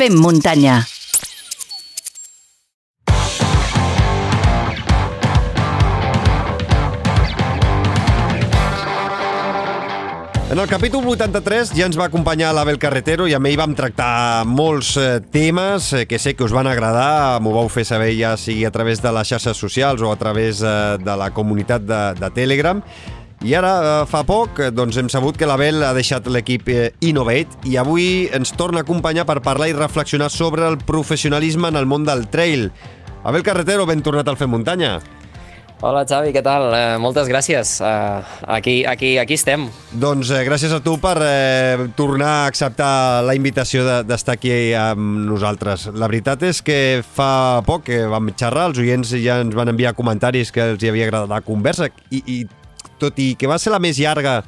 Fem muntanya. En el capítol 83 ja ens va acompanyar l'Abel Carretero i amb ell vam tractar molts eh, temes eh, que sé que us van agradar. M'ho vau fer saber ja sigui a través de les xarxes socials o a través eh, de la comunitat de, de Telegram. I ara, eh, fa poc, eh, doncs hem sabut que l'Abel ha deixat l'equip eh, Innovate i avui ens torna a acompanyar per parlar i reflexionar sobre el professionalisme en el món del trail. Abel Carretero, ben tornat al Fem Muntanya. Hola Xavi, què tal? Uh, moltes gràcies. Uh, aquí, aquí, aquí estem. Doncs eh, gràcies a tu per eh, tornar a acceptar la invitació d'estar de, aquí amb nosaltres. La veritat és que fa poc que vam xerrar, els oients ja ens van enviar comentaris que els hi havia agradat la conversa i, i tot i que va ser la més llarga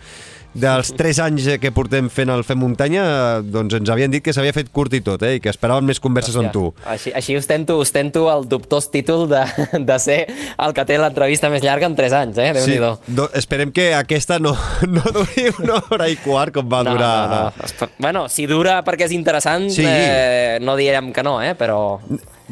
dels 3 anys que portem fent el Fem Muntanya, doncs ens havien dit que s'havia fet curt i tot, eh? i que esperaven més converses Hòstia, amb tu. Així, així ostento, ostento el dubtós títol de, de ser el que té l'entrevista més llarga en 3 anys, eh? déu sí, do, esperem que aquesta no, no duri una hora i quart com va no, durar... No, no. Bueno, si dura perquè és interessant, sí. eh, no direm que no, eh? però...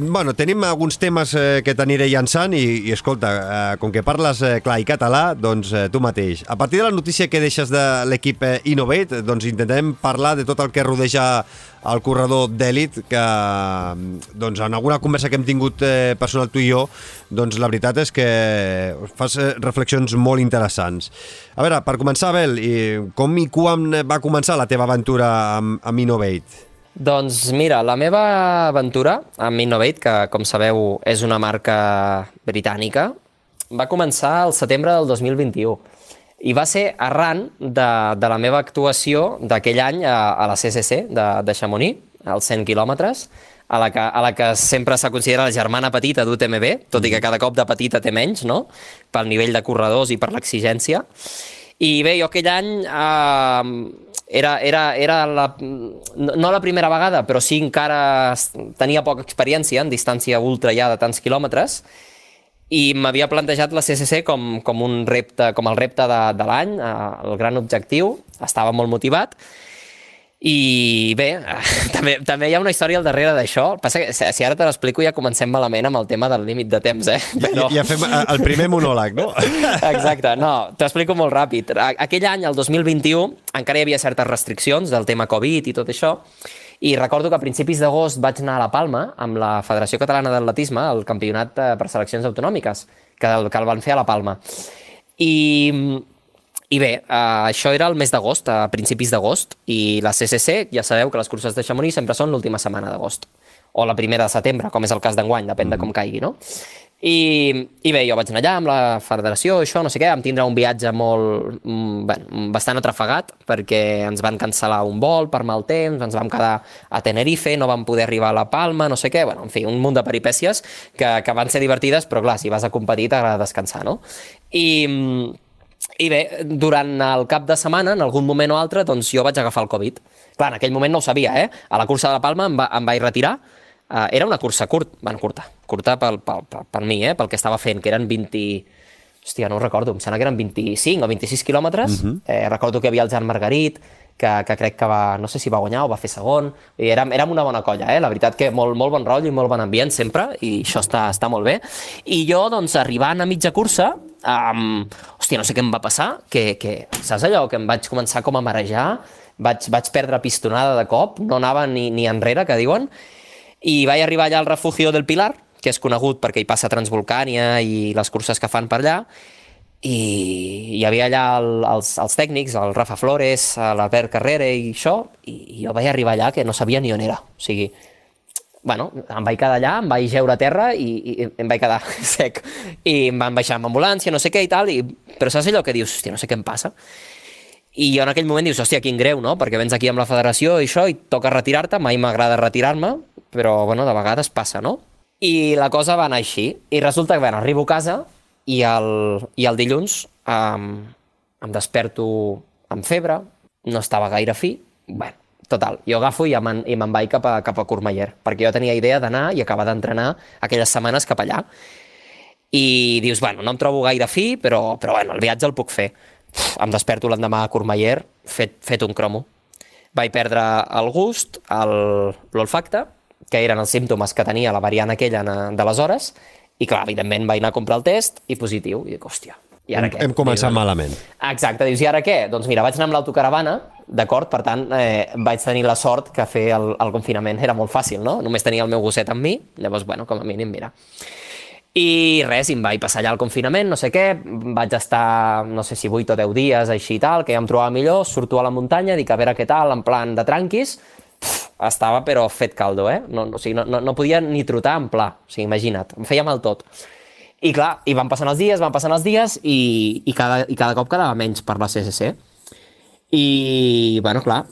Bueno, tenim alguns temes eh, que t'aniré llançant i, i escolta, eh, com que parles eh, clar i català, doncs eh, tu mateix. A partir de la notícia que deixes de l'equip eh, Innovate, doncs intentem parlar de tot el que rodeja el corredor d'èlit, que doncs, en alguna conversa que hem tingut eh, personal tu i jo, doncs la veritat és que fas eh, reflexions molt interessants. A veure, per començar, Abel, com i quan va començar la teva aventura amb, amb Innovate? Doncs mira, la meva aventura amb Innovate, que com sabeu és una marca britànica, va començar al setembre del 2021 i va ser arran de, de la meva actuació d'aquell any a, a la CCC de, de Chamonix, als 100 quilòmetres, a la que, a la que sempre s'ha considerat la germana petita d'UTMB, tot i que cada cop de petita té menys, no?, pel nivell de corredors i per l'exigència. I bé, jo aquell any eh, era, era, era la, no la primera vegada, però sí encara tenia poca experiència en distància ultra ja de tants quilòmetres i m'havia plantejat la CCC com, com, un repte, com el repte de, de l'any, eh, el gran objectiu, estava molt motivat i bé, també, també hi ha una història al darrere d'això. Passa que si ara te l'explico ja comencem malament amb el tema del límit de temps, eh? Però... Ja, ja fem eh, el primer monòleg, no? Exacte, no, t'explico molt ràpid. Aquell any, el 2021, encara hi havia certes restriccions del tema Covid i tot això, i recordo que a principis d'agost vaig anar a La Palma amb la Federació Catalana d'Atletisme, el campionat eh, per seleccions autonòmiques, que, que el van fer a La Palma. I i bé, uh, això era el mes d'agost, a principis d'agost, i la CCC, ja sabeu que les curses de Chamonix sempre són l'última setmana d'agost, o la primera de setembre, com és el cas d'enguany, depèn mm. de com caigui, no? I, I bé, jo vaig anar allà amb la federació, això, no sé què, vam tindre un viatge molt, mm, bueno, bastant atrafegat, perquè ens van cancel·lar un vol per mal temps, ens vam quedar a Tenerife, no vam poder arribar a La Palma, no sé què, bueno, en fi, un munt de peripècies que, que van ser divertides, però clar, si vas a competir t'agrada descansar, no? I, mm, i bé, durant el cap de setmana, en algun moment o altre, doncs jo vaig agafar el Covid. Clar, en aquell moment no ho sabia, eh? A la cursa de la Palma em, va, em vaig retirar. Uh, era una cursa curt, bueno, curta, curta pel, pel, pel, per mi, eh? pel que estava fent, que eren 20... Hòstia, no ho recordo, em sembla que eren 25 o 26 quilòmetres. Uh -huh. eh, recordo que hi havia el Jan Margarit, que, que crec que va, no sé si va guanyar o va fer segon, i érem, érem una bona colla, eh? la veritat que molt, molt bon rotllo i molt bon ambient sempre, i això està, està molt bé. I jo, doncs, arribant a mitja cursa, um, hòstia, no sé què em va passar, que, que saps allò, que em vaig començar com a marejar, vaig, vaig perdre pistonada de cop, no anava ni, ni enrere, que diuen, i vaig arribar allà al refugio del Pilar, que és conegut perquè hi passa Transvolcània i les curses que fan per allà, i hi havia allà el, els, els tècnics, el Rafa Flores, l'Albert Carrera i això, i jo vaig arribar allà que no sabia ni on era. O sigui, bueno, em vaig quedar allà, em vaig geure a terra i, i em vaig quedar sec. I em van baixar amb ambulància, no sé què i tal, i... però saps allò que dius, hòstia, no sé què em passa? I jo en aquell moment dius, hòstia, quin greu, no? Perquè vens aquí amb la federació i això, i toca retirar-te, mai m'agrada retirar-me, però, bueno, de vegades passa, no? I la cosa va anar així. I resulta que, bueno, arribo a casa i el, i el dilluns um, em desperto amb febre, no estava gaire fi, bueno, Total, jo agafo i me'n me vaig cap a, cap a Courmayeur, perquè jo tenia idea d'anar i acabar d'entrenar aquelles setmanes cap allà. I dius, bueno, no em trobo gaire fi, però, però bueno, el viatge el puc fer. Uf, em desperto l'endemà a Courmayeur, fet, fet un cromo. vaig perdre el gust, l'olfacte, que eren els símptomes que tenia la variant aquella na- d'aleshores, i clar, evidentment vaig anar a comprar el test i positiu, i dic, hòstia, i ara Hem, què? hem començat Dius, malament. Exacte, dius, i ara què? Doncs mira, vaig anar amb l'autocaravana, d'acord? Per tant, eh, vaig tenir la sort que fer el, el confinament era molt fàcil, no? Només tenia el meu gosset amb mi, llavors, bueno, com a mínim, mira. I res, i em vaig passar allà al confinament, no sé què, vaig estar, no sé si 8 o 10 dies, així i tal, que ja em trobava millor, surto a la muntanya, dic a veure què tal, en plan de tranquis, Pff, estava però fet caldo, eh? No, no, o sigui, no, no, no podia ni trotar en pla, o sigui, imagina't, em feia mal tot. I clar, i van passant els dies, van passant els dies, i, i, cada, i cada cop quedava menys per la CCC. I, bueno, clar,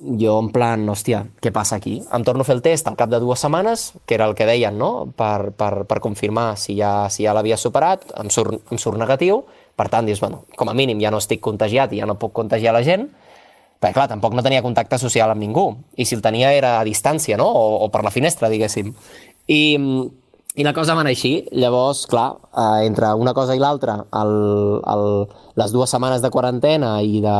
jo en plan, hòstia, què passa aquí? Em torno a fer el test al cap de dues setmanes, que era el que deien, no?, per, per, per confirmar si ja, si ja l'havia superat, em surt, em surt negatiu, per tant, dius, bueno, com a mínim ja no estic contagiat i ja no puc contagiar la gent, perquè clar, tampoc no tenia contacte social amb ningú, i si el tenia era a distància, no?, o, o per la finestra, diguéssim. I, i la cosa va anar així, llavors, clar, eh, entre una cosa i l'altra, les dues setmanes de quarantena i de,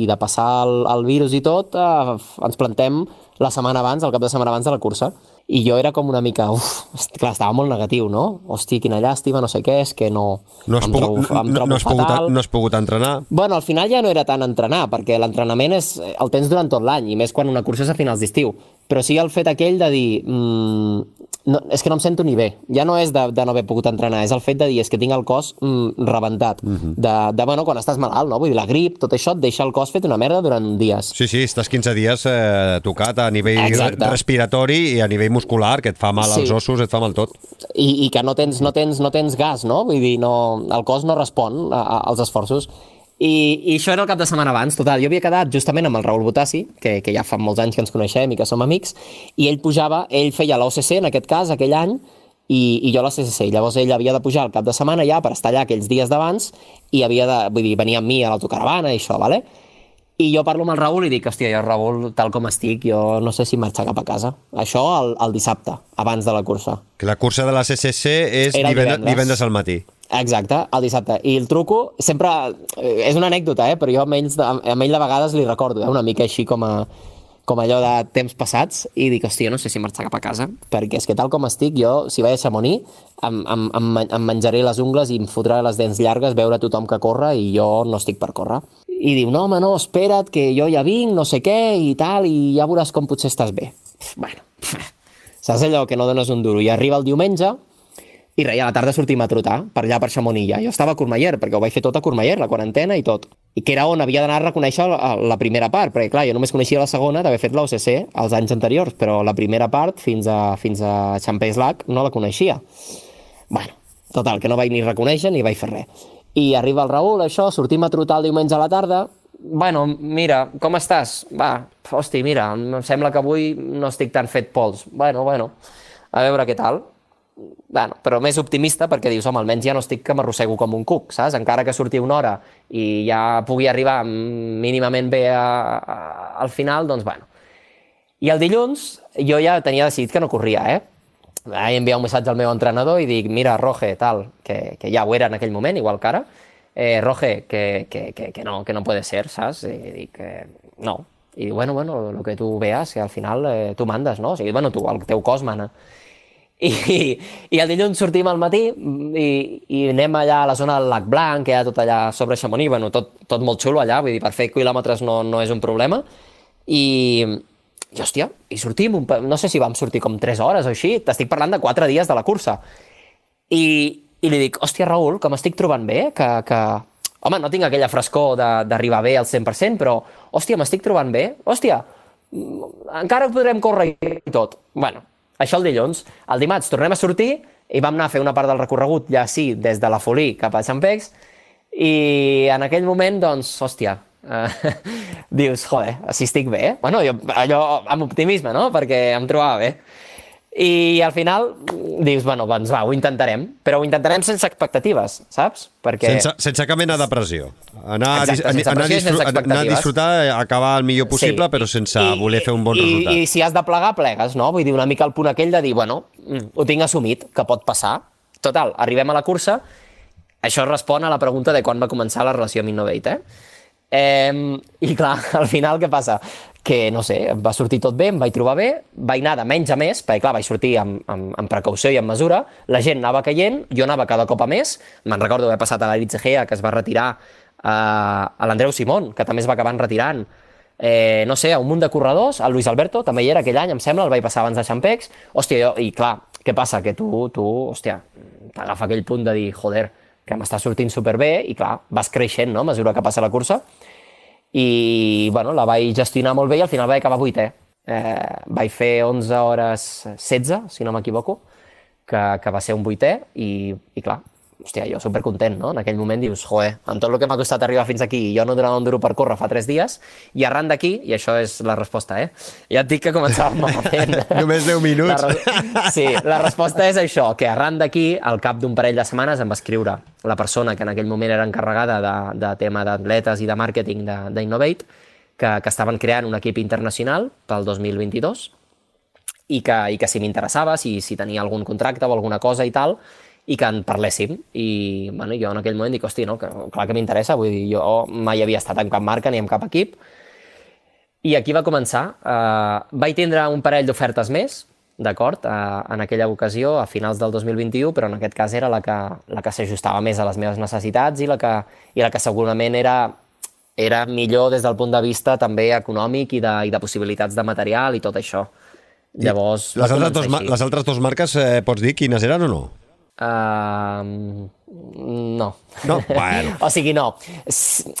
i de passar el, el virus i tot, eh, ens plantem la setmana abans, el cap de setmana abans de la cursa. I jo era com una mica, uf, clar, estava molt negatiu, no? Hosti, quina llàstima, no sé què, és que no... No has, pogut, trobo, no, no, has pogut, no has pogut entrenar? Bueno, al final ja no era tant entrenar, perquè l'entrenament és el tens durant tot l'any, i més quan una cursa és a finals d'estiu. Però sí el fet aquell de dir... Mm, no, és que no em sento ni bé. Ja no és de, de no haver pogut entrenar, és el fet de dir és que tinc el cos mm, rebentat. Uh -huh. de, de, bueno, quan estàs malalt, no? Vull dir, la grip, tot això et deixa el cos fet una merda durant dies. Sí, sí, estàs 15 dies eh, tocat a nivell Exacte. respiratori i a nivell muscular, que et fa mal als Sí. ossos, et fa mal tot. I, i que no tens, no, tens, no tens gas, no? Vull dir, no, el cos no respon a, a, als esforços. I, I això era el cap de setmana abans, total. Jo havia quedat justament amb el Raül Botassi, que, que ja fa molts anys que ens coneixem i que som amics, i ell pujava, ell feia l'OCC en aquest cas, aquell any, i, i jo la CCC. Llavors ell havia de pujar el cap de setmana ja per estar allà aquells dies d'abans i havia de, vull dir, venia amb mi a l'autocaravana i això, vale? I jo parlo amb el Raül i dic, hòstia, jo, Raül, tal com estic, jo no sé si marxar cap a casa. Això el, el dissabte, abans de la cursa. Que la cursa de la CCC és Era divendres. divendres al matí. Exacte, el dissabte. I el truco, sempre... eh, És una anècdota, eh? però jo amb, ells, amb ell de vegades li recordo, eh? una mica així com a com allò de temps passats i dic, hòstia, no sé si marxar cap a casa perquè és que tal com estic, jo, si vaig a Chamonix em, em, em, em menjaré les ungles i em fotré les dents llargues veure tothom que corre i jo no estic per córrer i diu, no home, no, espera't que jo ja vinc, no sé què i tal, i ja veuràs com potser estàs bé bueno, saps allò que no dones un duro i arriba el diumenge i res, a la tarda sortim a trotar per allà per Chamonix ja. Jo estava a Courmayeur, perquè ho vaig fer tot a Courmayeur, la quarantena i tot. I que era on havia d'anar a reconèixer la, la primera part, perquè clar, jo només coneixia la segona d'haver fet l'OCC els anys anteriors, però la primera part fins a, fins a Champés Lac no la coneixia. Bueno, total, que no vaig ni reconèixer ni vaig fer res. I arriba el Raül, això, sortim a trotar el diumenge a la tarda, bueno, mira, com estàs? Va, hosti, mira, em sembla que avui no estic tan fet pols. Bueno, bueno, a veure què tal bueno, però més optimista perquè dius, home, almenys ja no estic que m'arrossego com un cuc, saps? Encara que surti una hora i ja pugui arribar mínimament bé a, a, al final, doncs, bueno. I el dilluns jo ja tenia decidit que no corria, eh? Vaig enviar un missatge al meu entrenador i dic, mira, Roge, tal, que, que ja ho era en aquell moment, igual que ara, eh, Roge, que, que, que, que, no, que no puede ser, saps? I dic, eh, no. I diu, bueno, bueno, lo que tu veas, que al final eh, tu mandes, no? O sigui, bueno, tu, el teu cos mana. I, i el dilluns sortim al matí i, i anem allà a la zona del Lac Blanc, que hi ha tot allà sobre Chamonix, bueno, tot, tot molt xulo allà, vull dir, per fer quilòmetres no, no és un problema. I, i hòstia, i sortim, un, no sé si vam sortir com 3 hores o així, t'estic parlant de 4 dies de la cursa. I, i li dic, hòstia, Raül, que m'estic trobant bé, que, que... Home, no tinc aquella frescor d'arribar bé al 100%, però, hòstia, m'estic trobant bé, hòstia, encara podrem córrer i tot. Bueno, això el dilluns. El dimarts tornem a sortir i vam anar a fer una part del recorregut, ja sí, des de la Folí cap a Sant Pex, i en aquell moment, doncs, hòstia, eh, dius, joder, si estic bé. Bueno, jo, allò amb optimisme, no?, perquè em trobava bé. I al final dius, bueno, doncs va, ho intentarem, però ho intentarem sense expectatives, saps? Perquè... Sense, sense cap mena de pressió. Anar, Exacte, sense anar, pressió i sense anar a disfrutar, acabar el millor possible, però sense voler fer un bon i, resultat. I si has de plegar, plegues, no? Vull dir, una mica el punt aquell de dir, bueno, ho tinc assumit, que pot passar. Total, arribem a la cursa, això respon a la pregunta de quan va començar la relació amb Innovate, eh? Eh, I clar, al final què passa? Que, no sé, em va sortir tot bé, em vaig trobar bé, vaig anar de menys a més, perquè clar, vaig sortir amb, amb, amb precaució i amb mesura, la gent anava caient, jo anava cada cop a més, me'n recordo haver passat a l'Aritz Egea, que es va retirar, eh, a l'Andreu Simón, que també es va acabar retirant, eh, no sé, a un munt de corredors, el Luis Alberto també hi era aquell any, em sembla, el vaig passar abans de Xampex, hòstia, jo, i clar, què passa? Que tu, tu hòstia, t'agafa aquell punt de dir, joder, que m'està sortint superbé, i clar, vas creixent, no?, a mesura que passa la cursa, i bueno, la vaig gestionar molt bé i al final vaig acabar vuitè. Eh, vaig fer 11 hores 16, si no m'equivoco, que, que va ser un vuitè i, i clar, hòstia, jo supercontent, no? En aquell moment dius, joe, amb tot el que m'ha costat arribar fins aquí i jo no donava un duro per córrer fa tres dies, i arran d'aquí, i això és la resposta, eh? Ja et dic que començàvem malament. Només 10 minuts. La, sí, la resposta és això, que arran d'aquí, al cap d'un parell de setmanes, em va escriure la persona que en aquell moment era encarregada de, de tema d'atletes i de màrqueting d'Innovate, que, que estaven creant un equip internacional pel 2022 i que, i que si m'interessava, si, si tenia algun contracte o alguna cosa i tal, i que en parléssim. I bueno, jo en aquell moment dic, hosti, no, que, clar que m'interessa, vull dir, jo mai havia estat en cap marca ni en cap equip. I aquí va començar. Uh, vaig tindre un parell d'ofertes més, d'acord, uh, en aquella ocasió, a finals del 2021, però en aquest cas era la que, la que s'ajustava més a les meves necessitats i la que, i la que segurament era, era millor des del punt de vista també econòmic i de, i de possibilitats de material i tot això. Llavors, les altres, dos, les altres dues marques, eh, pots dir quines eren o no? Uh, no. No? Bueno. o sigui, no.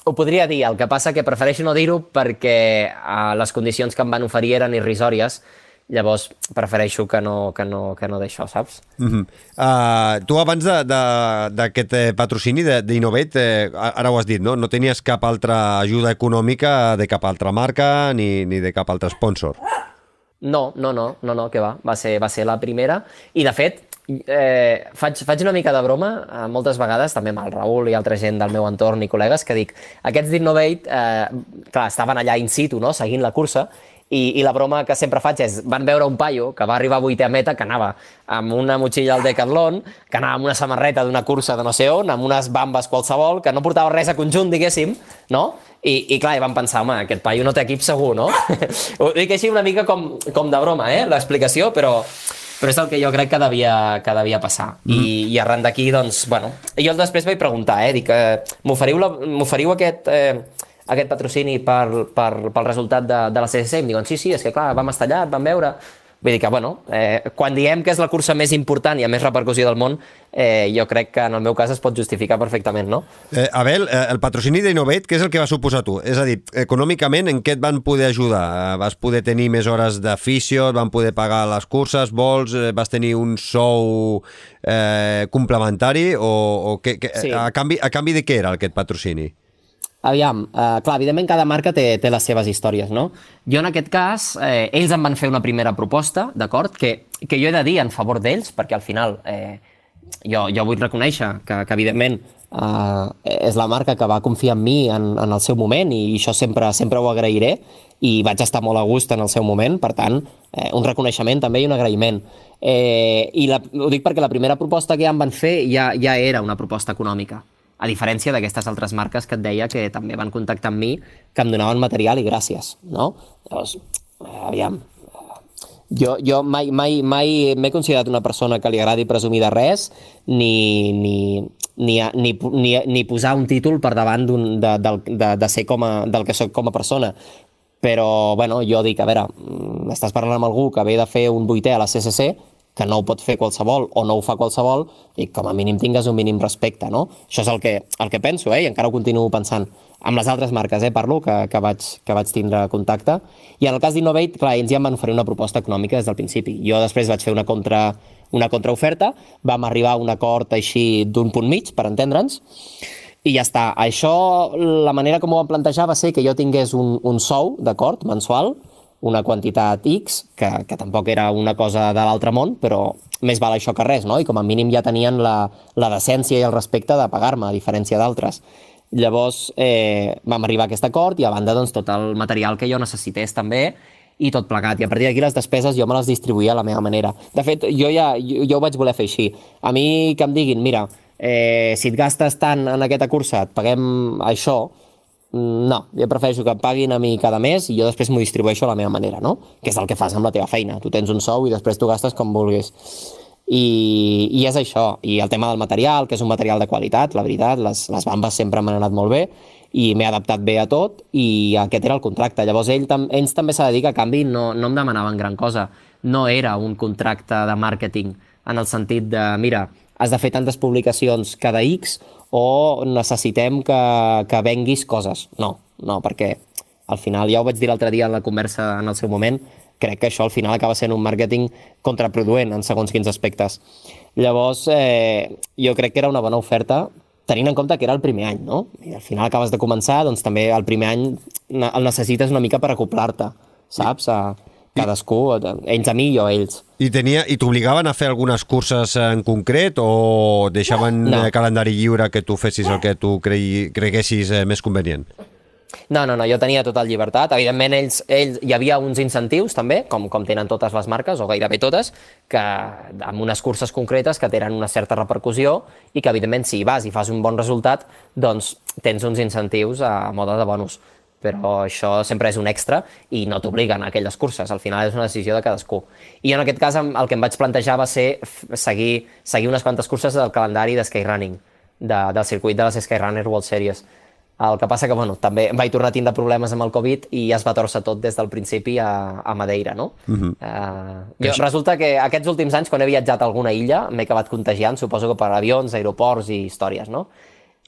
Ho podria dir, el que passa que prefereixo no dir-ho perquè uh, les condicions que em van oferir eren irrisòries, llavors prefereixo que no, que no, que no d'això, saps? Uh -huh. uh, tu abans d'aquest eh, patrocini d'Innovate, eh, ara ho has dit, no? no tenies cap altra ajuda econòmica de cap altra marca ni, ni de cap altre sponsor. No, no, no, no, no, que va. Va ser, va ser la primera. I, de fet, eh, faig, faig una mica de broma eh, moltes vegades, també amb el Raül i altra gent del meu entorn i col·legues, que dic, aquests d'Innovate, eh, clar, estaven allà in situ, no?, seguint la cursa, i, i la broma que sempre faig és, van veure un paio que va arribar a vuitè meta, que anava amb una motxilla al Decathlon, que anava amb una samarreta d'una cursa de no sé on, amb unes bambes qualsevol, que no portava res a conjunt, diguéssim, no? I, i clar, i van pensar, home, aquest paio no té equip segur, no? Ho dic així una mica com, com de broma, eh, l'explicació, però, però és el que jo crec que devia, que devia passar. Mm. I, I arran d'aquí, doncs, bueno... Jo després vaig preguntar, eh, dic, eh, m'oferiu aquest... Eh, aquest patrocini per, per, pel resultat de, de la CCC? Em diuen, sí, sí, és que clar, vam estar allà, vam veure... Vull dir que, bueno, eh, quan diem que és la cursa més important i a més repercussió del món, eh, jo crec que en el meu cas es pot justificar perfectament, no? Eh, Abel, eh, el patrocini d'Innovate, què és el que va suposar tu? És a dir, econòmicament, en què et van poder ajudar? Eh, vas poder tenir més hores d'afició, et van poder pagar les curses, vols, eh, vas tenir un sou eh, complementari o, o que, que, sí. a, canvi, a canvi de què era aquest patrocini? Aviam, eh, clar, evidentment cada marca té, té les seves històries, no? Jo en aquest cas, eh, ells em van fer una primera proposta, d'acord? Que, que jo he de dir en favor d'ells, perquè al final eh, jo, jo vull reconèixer que, que evidentment eh, és la marca que va confiar en mi en, en el seu moment i això sempre, sempre ho agrairé i vaig estar molt a gust en el seu moment, per tant, eh, un reconeixement també i un agraïment. Eh, I la, ho dic perquè la primera proposta que ja em van fer ja, ja era una proposta econòmica a diferència d'aquestes altres marques que et deia que també van contactar amb mi, que em donaven material i gràcies, no? Llavors, eh, aviam, jo, jo mai, mai, mai m'he considerat una persona que li agradi presumir de res ni, ni, ni, ni, ni, ni posar un títol per davant de, de, de, de ser com a, del que sóc com a persona. Però, bueno, jo dic, a veure, mm, estàs parlant amb algú que ve de fer un vuitè a la CCC, que no ho pot fer qualsevol o no ho fa qualsevol, i com a mínim tingues un mínim respecte, no? Això és el que, el que penso, eh? i encara ho continuo pensant. Amb les altres marques, eh, parlo, que, que, vaig, que vaig tindre contacte. I en el cas d'Innovate, clar, ells ja em van oferir una proposta econòmica des del principi. Jo després vaig fer una, contra, una contraoferta, vam arribar a un acord així d'un punt mig, per entendre'ns, i ja està. Això, la manera com ho vam plantejar va ser que jo tingués un, un sou, d'acord, mensual, una quantitat X, que, que tampoc era una cosa de l'altre món, però més val això que res, no? I com a mínim ja tenien la, la decència i el respecte de pagar-me, a diferència d'altres. Llavors eh, vam arribar a aquest acord i a banda doncs, tot el material que jo necessités també i tot plegat. I a partir d'aquí les despeses jo me les distribuïa a la meva manera. De fet, jo ja jo, jo ho vaig voler fer així. A mi que em diguin, mira, eh, si et gastes tant en aquesta cursa, et paguem això, No, jo prefereixo que em paguin a mi cada mes i jo després m'ho distribueixo a la meva manera, no? Que és el que fas amb la teva feina. Tu tens un sou i després tu gastes com vulguis. I, i és això. I el tema del material, que és un material de qualitat, la veritat, les, les bambes sempre m'han anat molt bé i m'he adaptat bé a tot i aquest era el contracte. Llavors ell, tam ells també s'ha de dir que a canvi no, no em demanaven gran cosa. No era un contracte de màrqueting en el sentit de, mira, has de fer tantes publicacions cada X o necessitem que, que venguis coses. No, no, perquè al final, ja ho vaig dir l'altre dia en la conversa en el seu moment, crec que això al final acaba sent un màrqueting contraproduent en segons quins aspectes. Llavors, eh, jo crec que era una bona oferta tenint en compte que era el primer any, no? I al final acabes de començar, doncs també el primer any el necessites una mica per acoplar-te, saps? A cadascú, ells a mi i jo a ells. I tenia i t'obligaven a fer algunes curses en concret o deixaven No. no. calendari lliure que tu fessis el que tu cregui, creguessis eh, més convenient? No, no, no, jo tenia total llibertat. Evidentment, ells, ells, hi havia uns incentius, també, com, com tenen totes les marques, o gairebé totes, que amb unes curses concretes que tenen una certa repercussió i que, evidentment, si hi vas i fas un bon resultat, doncs tens uns incentius a mode de bonus. Però això sempre és un extra i no t'obliguen a aquelles curses. Al final és una decisió de cadascú. I en aquest cas, el que em vaig plantejar va ser seguir, seguir unes quantes curses del calendari de Skyrunning, de, del circuit de les Skyrunner World Series. El que passa que, bueno, també vaig tornar a tindre problemes amb el Covid i ja es va torcer tot des del principi a, a Madeira, no? Uh -huh. uh, jo, resulta que aquests últims anys, quan he viatjat a alguna illa, m'he acabat contagiant, suposo que per avions, aeroports i històries, no?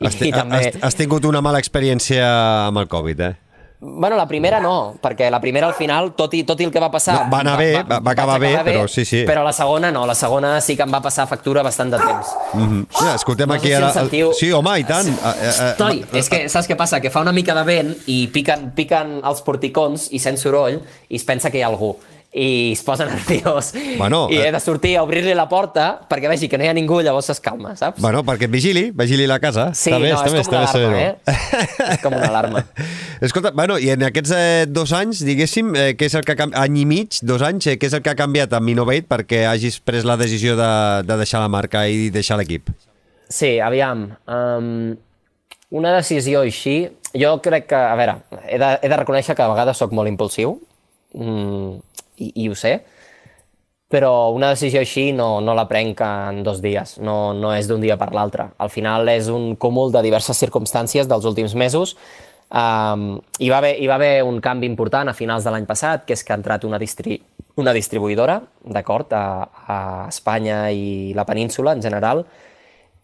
I, Has, ti- has, has tingut una mala experiència amb el Covid, eh? Bueno, la primera no, perquè la primera al final, tot i, tot i el que va passar... No, va anar bé, va- va acabar vaig bé, però sí, sí. Però la segona no, la segona sí que em va passar factura bastant de temps. Mm -hmm. ja, escoltem No sé aquí si ara... em sentiu- Sí, home, i tant. Eh, eh, Toi, és que saps què passa? Que fa una mica de vent i piquen, piquen els porticons i sent soroll i es pensa que hi ha algú i es posa nerviós Bueno, i eh. he de sortir a obrir-li la porta perquè vegi que no hi ha ningú, llavors es calma, saps? Bueno, perquè vigili, vigili la casa. sí, està bé, no, està és com està bé una alarma, eh? és com una alarma. Escolta, bueno, i en aquests eh, dos anys, diguéssim, eh, què és el que ha canviat, any i mig, dos anys, eh, què és el que ha canviat amb Innovate perquè hagis pres la decisió de, de deixar la marca i deixar l'equip? Sí, aviam. Um, una decisió així... Jo crec que, a veure, he de, he de reconèixer que a vegades sóc molt impulsiu, mm, i, i ho sé, però una decisió així no, no la prenc en dos dies, no, no és d'un dia per l'altre. Al final és un cúmul de diverses circumstàncies dels últims mesos. Um, hi, va haver, hi va haver un canvi important a finals de l'any passat, que és que ha entrat una, distri una distribuïdora, d'acord, a, a Espanya i la península en general,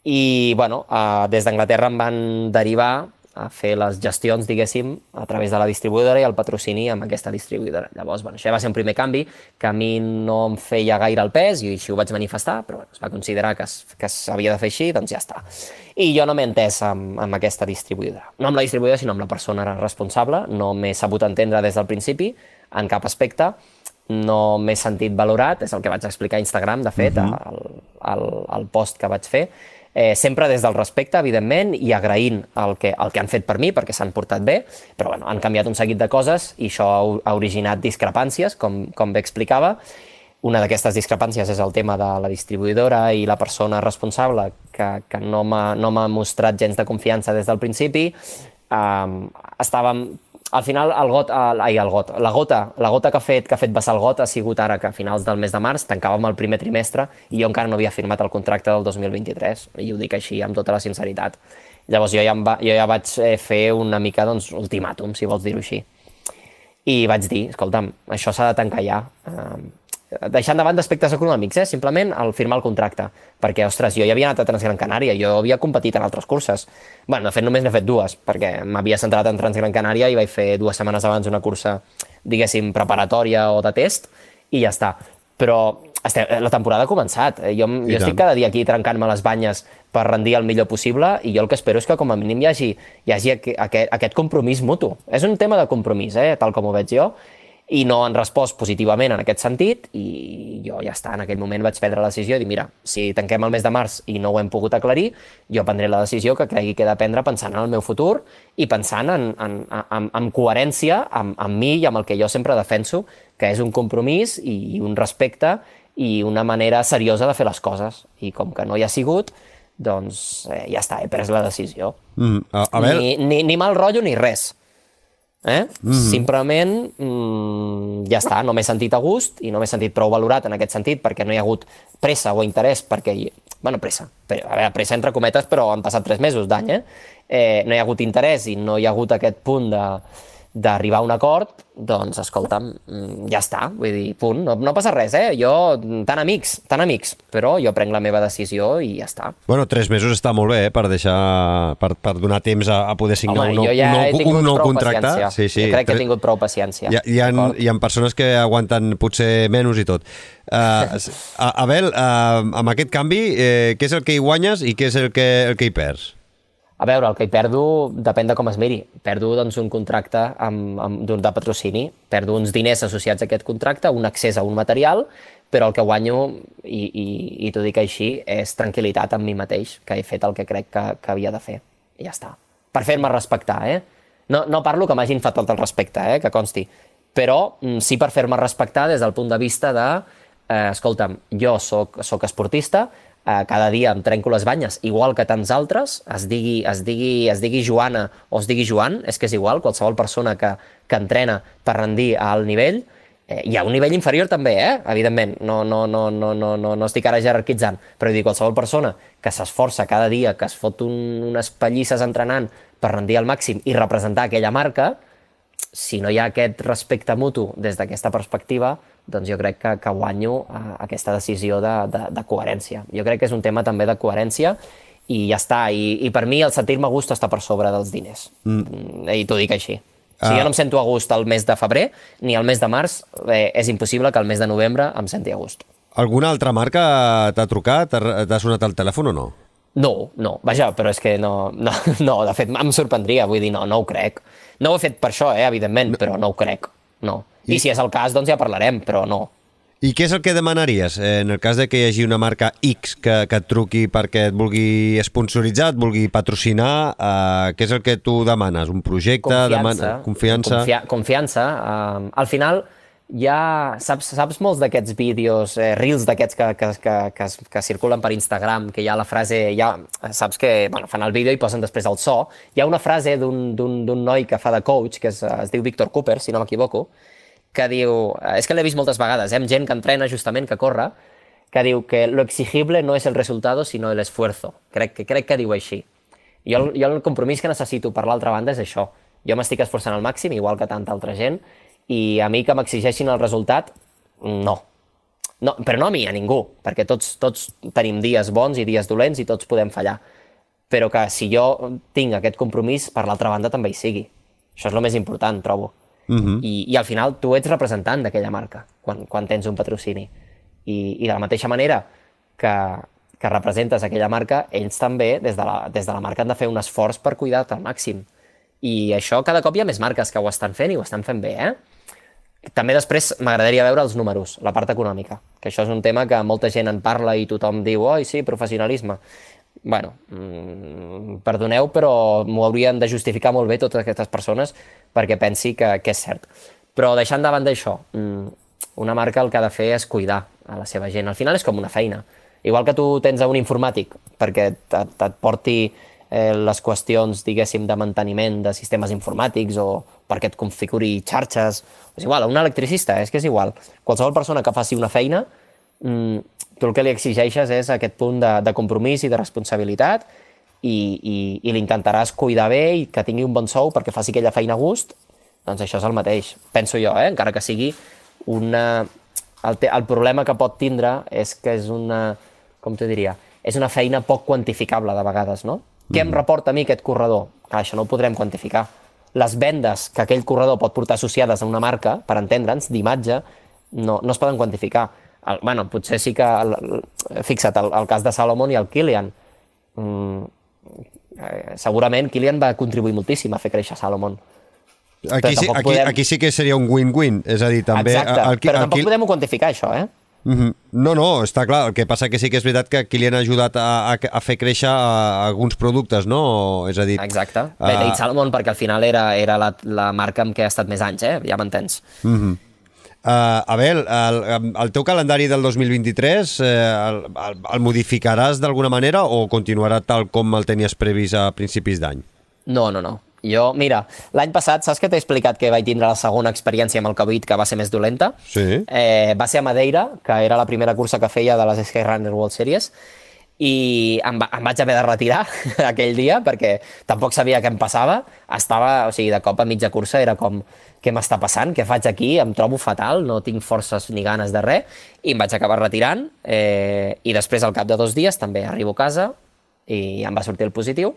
i bueno, uh, des d'Anglaterra em van derivar a fer les gestions, diguéssim, a través de la distribuïdora i el patrocini amb aquesta distribuïdora. Llavors, bueno, això va ser un primer canvi que a mi no em feia gaire el pes i així ho vaig manifestar, però bueno, es va considerar que es- que s'havia de fer així, doncs ja està. I jo no m'he entès amb, amb aquesta distribuïdora. No amb la distribuïdora, sinó amb la persona responsable. No m'he sabut entendre des del principi, en cap aspecte. No m'he sentit valorat, és el que vaig explicar a Instagram, de fet, uh -huh. el, el, el post que vaig fer eh, sempre des del respecte, evidentment, i agraint el que, el que han fet per mi, perquè s'han portat bé, però bueno, han canviat un seguit de coses i això ha, originat discrepàncies, com, com bé explicava. Una d'aquestes discrepàncies és el tema de la distribuïdora i la persona responsable, que, que no m'ha no mostrat gens de confiança des del principi. Um, estàvem al final el got, ai, el got, la gota, la gota que ha fet que ha fet vessar el got ha sigut ara que a finals del mes de març tancàvem el primer trimestre i jo encara no havia firmat el contracte del 2023 i ho dic així amb tota la sinceritat. Llavors jo ja, va, jo ja vaig eh, fer una mica doncs, ultimàtum, si vols dir-ho així. I vaig dir, escolta'm, això s'ha de tancar ja. Um, deixant de banda aspectes econòmics, eh? simplement el firmar el contracte. Perquè, ostres, jo ja havia anat a Transgran Canària, jo havia competit en altres curses. bueno, de fet, només n'he fet dues, perquè m'havia centrat en Transgran Canària i vaig fer dues setmanes abans una cursa, diguéssim, preparatòria o de test, i ja està. Però estem, la temporada ha començat. Eh, Jo, jo estic cada dia aquí trencant-me les banyes per rendir el millor possible i jo el que espero és que com a mínim hi hagi, hi hagi aqu aquest, aquest compromís mutu. És un tema de compromís, eh, tal com ho veig jo, i no han respost positivament en aquest sentit i jo ja està, en aquell moment vaig prendre la decisió de dir, mira, si tanquem el mes de març i no ho hem pogut aclarir, jo prendré la decisió que cregui que he de prendre pensant en el meu futur i pensant en, en, en, en coherència amb, amb mi i amb el que jo sempre defenso, que és un compromís i un respecte i una manera seriosa de fer les coses. I com que no hi ha sigut, doncs eh, ja està, he pres la decisió. Mm, a, a Ni, ni, ni mal rotllo ni res. Eh? Mm. Simplement, mm, ja està, no m'he sentit a gust i no m'he sentit prou valorat en aquest sentit perquè no hi ha hagut pressa o interès perquè... bueno, pressa, a veure, pressa entre cometes, però han passat tres mesos d'any, eh? eh? No hi ha hagut interès i no hi ha hagut aquest punt de d'arribar a un acord, doncs, escolta'm, mm, ja està, vull dir, punt, no, no passa res, eh? Jo, tan amics, tan amics, però jo prenc la meva decisió i ja està. Bueno, tres mesos està molt bé, eh, per deixar, per, per donar temps a, a poder signar Home, un nou, ja un nou, un nou contracte. paciència. Sí, sí. Jo crec que he tingut prou paciència. Hi ha, hi, ha, hi ha persones que aguanten potser menys i tot. Uh, Abel, uh, amb aquest canvi, eh, què és el que hi guanyes i què és el que, el que hi perds? A veure, el que hi perdo depèn de com es miri. Perdo doncs, un contracte amb, amb, de patrocini, perdo uns diners associats a aquest contracte, un accés a un material, però el que guanyo, i, i, i t'ho dic així, és tranquil·litat amb mi mateix, que he fet el que crec que, que havia de fer. I ja està. Per fer-me respectar, eh? No, no parlo que m'hagin faltat el respecte, eh? que consti, però mm, sí per fer-me respectar des del punt de vista de, eh, escolta'm, jo sóc esportista, eh, cada dia em trenco les banyes, igual que tants altres, es digui, es digui, es digui Joana o es digui Joan, és que és igual, qualsevol persona que, que entrena per rendir a alt nivell, eh, hi ha un nivell inferior també, eh? evidentment, no, no, no, no, no, no, no estic ara jerarquitzant, però dir, qualsevol persona que s'esforça cada dia, que es fot un, unes pallisses entrenant per rendir al màxim i representar aquella marca, si no hi ha aquest respecte mutu des d'aquesta perspectiva, doncs jo crec que, que guanyo eh, aquesta decisió de, de, de coherència. Jo crec que és un tema també de coherència i ja està. I, i per mi el sentir-me a gust està per sobre dels diners. Mm. I t'ho dic així. Si Ah. jo no em sento a gust el mes de febrer ni el mes de març, eh, és impossible que el mes de novembre em senti a gust. Alguna altra marca t'ha trucat? T'ha sonat el telèfon o no? No, no, vaja, però és que no, no, no, de fet em sorprendria, vull dir, no, no ho crec. No ho he fet per això, eh, evidentment, però no ho crec, no. I, I si és el cas, doncs ja parlarem, però no. I què és el que demanaries eh, en el cas de que hi hagi una marca X que, que et truqui perquè et vulgui sponsoritzar, et vulgui patrocinar? Eh, què és el que tu demanes? Un projecte? Confiança. Demana... Confiança? Confia confiança. Um, al final, ha, saps, saps molts d'aquests vídeos, eh, reels d'aquests que, que, que, que, es- que circulen per Instagram, que hi ha la frase, ha, saps que bueno, fan el vídeo i posen després el so, hi ha una frase d'un noi que fa de coach, que es, es diu Víctor Cooper, si no m'equivoco, que diu, eh, és que l'he vist moltes vegades, eh, amb gent que entrena justament, que corre, que diu que lo exigible no és el resultado, sinó el esfuerzo. Crec, que, crec que diu així. Jo, jo el compromís que necessito per l'altra banda és això. Jo m'estic esforçant al màxim, igual que tanta altra gent, i a mi que m'exigeixin el resultat, no. no. Però no a mi, a ningú, perquè tots, tots tenim dies bons i dies dolents i tots podem fallar. Però que si jo tinc aquest compromís, per l'altra banda també hi sigui. Això és el més important, trobo. Uh -huh. I, I al final tu ets representant d'aquella marca quan, quan tens un patrocini. I, I de la mateixa manera que, que representes aquella marca, ells també, des de, la, des de la marca, han de fer un esforç per cuidar-te al màxim. I això cada cop hi ha més marques que ho estan fent i ho estan fent bé, eh? També després m'agradaria veure els números, la part econòmica, que això és un tema que molta gent en parla i tothom diu, oi, sí, professionalisme. Bueno, mm, perdoneu, però m'ho haurien de justificar molt bé totes aquestes persones perquè pensi que, que és cert. Però deixant de banda això, mm, una marca el que ha de fer és cuidar a la seva gent. Al final és com una feina. Igual que tu tens un informàtic perquè et, et porti eh, les qüestions, diguéssim, de manteniment de sistemes informàtics o perquè et configuri xarxes, és igual, un electricista, és que és igual. Qualsevol persona que faci una feina, mm, tu el que li exigeixes és aquest punt de, de compromís i de responsabilitat i, i, i l'intentaràs cuidar bé i que tingui un bon sou perquè faci aquella feina a gust, doncs això és el mateix. Penso jo, eh? encara que sigui una... El, te... el problema que pot tindre és que és una... Com t'ho diria? És una feina poc quantificable de vegades, no? Què em reporta a mi aquest corredor? Clar, això no ho podrem quantificar. Les vendes que aquell corredor pot portar associades a una marca, per entendre'ns, d'imatge, no, no es poden quantificar. El, bueno, potser sí que, el, el- fixa't, el, el cas de Salomon i el Kilian. Mm, eh, segurament Kilian va contribuir moltíssim a fer créixer Salomon. Aquí sí, aquí, podem- aquí sí que seria un win-win, és a dir, també... Exacte, el- el- però el- tampoc el- podem quantificar això, eh? Mhm. No, no, està clar. El que passa que sí que és veritat que li han ajudat a, a, a fer créixer a, alguns productes, no? És a dir... Exacte. Bé, ah, Tate Salomon perquè al final era, era la, la marca amb què ha estat més anys, eh? Ja m'entens. Uh, Abel, el, el teu calendari del 2023 eh, el, el, el modificaràs d'alguna manera o continuarà tal com el tenies previst a principis d'any? No, no, no. Jo, mira, l'any passat, saps que t'he explicat que vaig tindre la segona experiència amb el Covid, que va ser més dolenta? Sí. Eh, va ser a Madeira, que era la primera cursa que feia de les Skyrunner World Series, i em, va, em vaig haver de retirar aquell dia perquè tampoc sabia què em passava. Estava, o sigui, de cop a mitja cursa era com, què m'està passant? Què faig aquí? Em trobo fatal, no tinc forces ni ganes de res, i em vaig acabar retirant, eh, i després, al cap de dos dies, també arribo a casa i em va sortir el positiu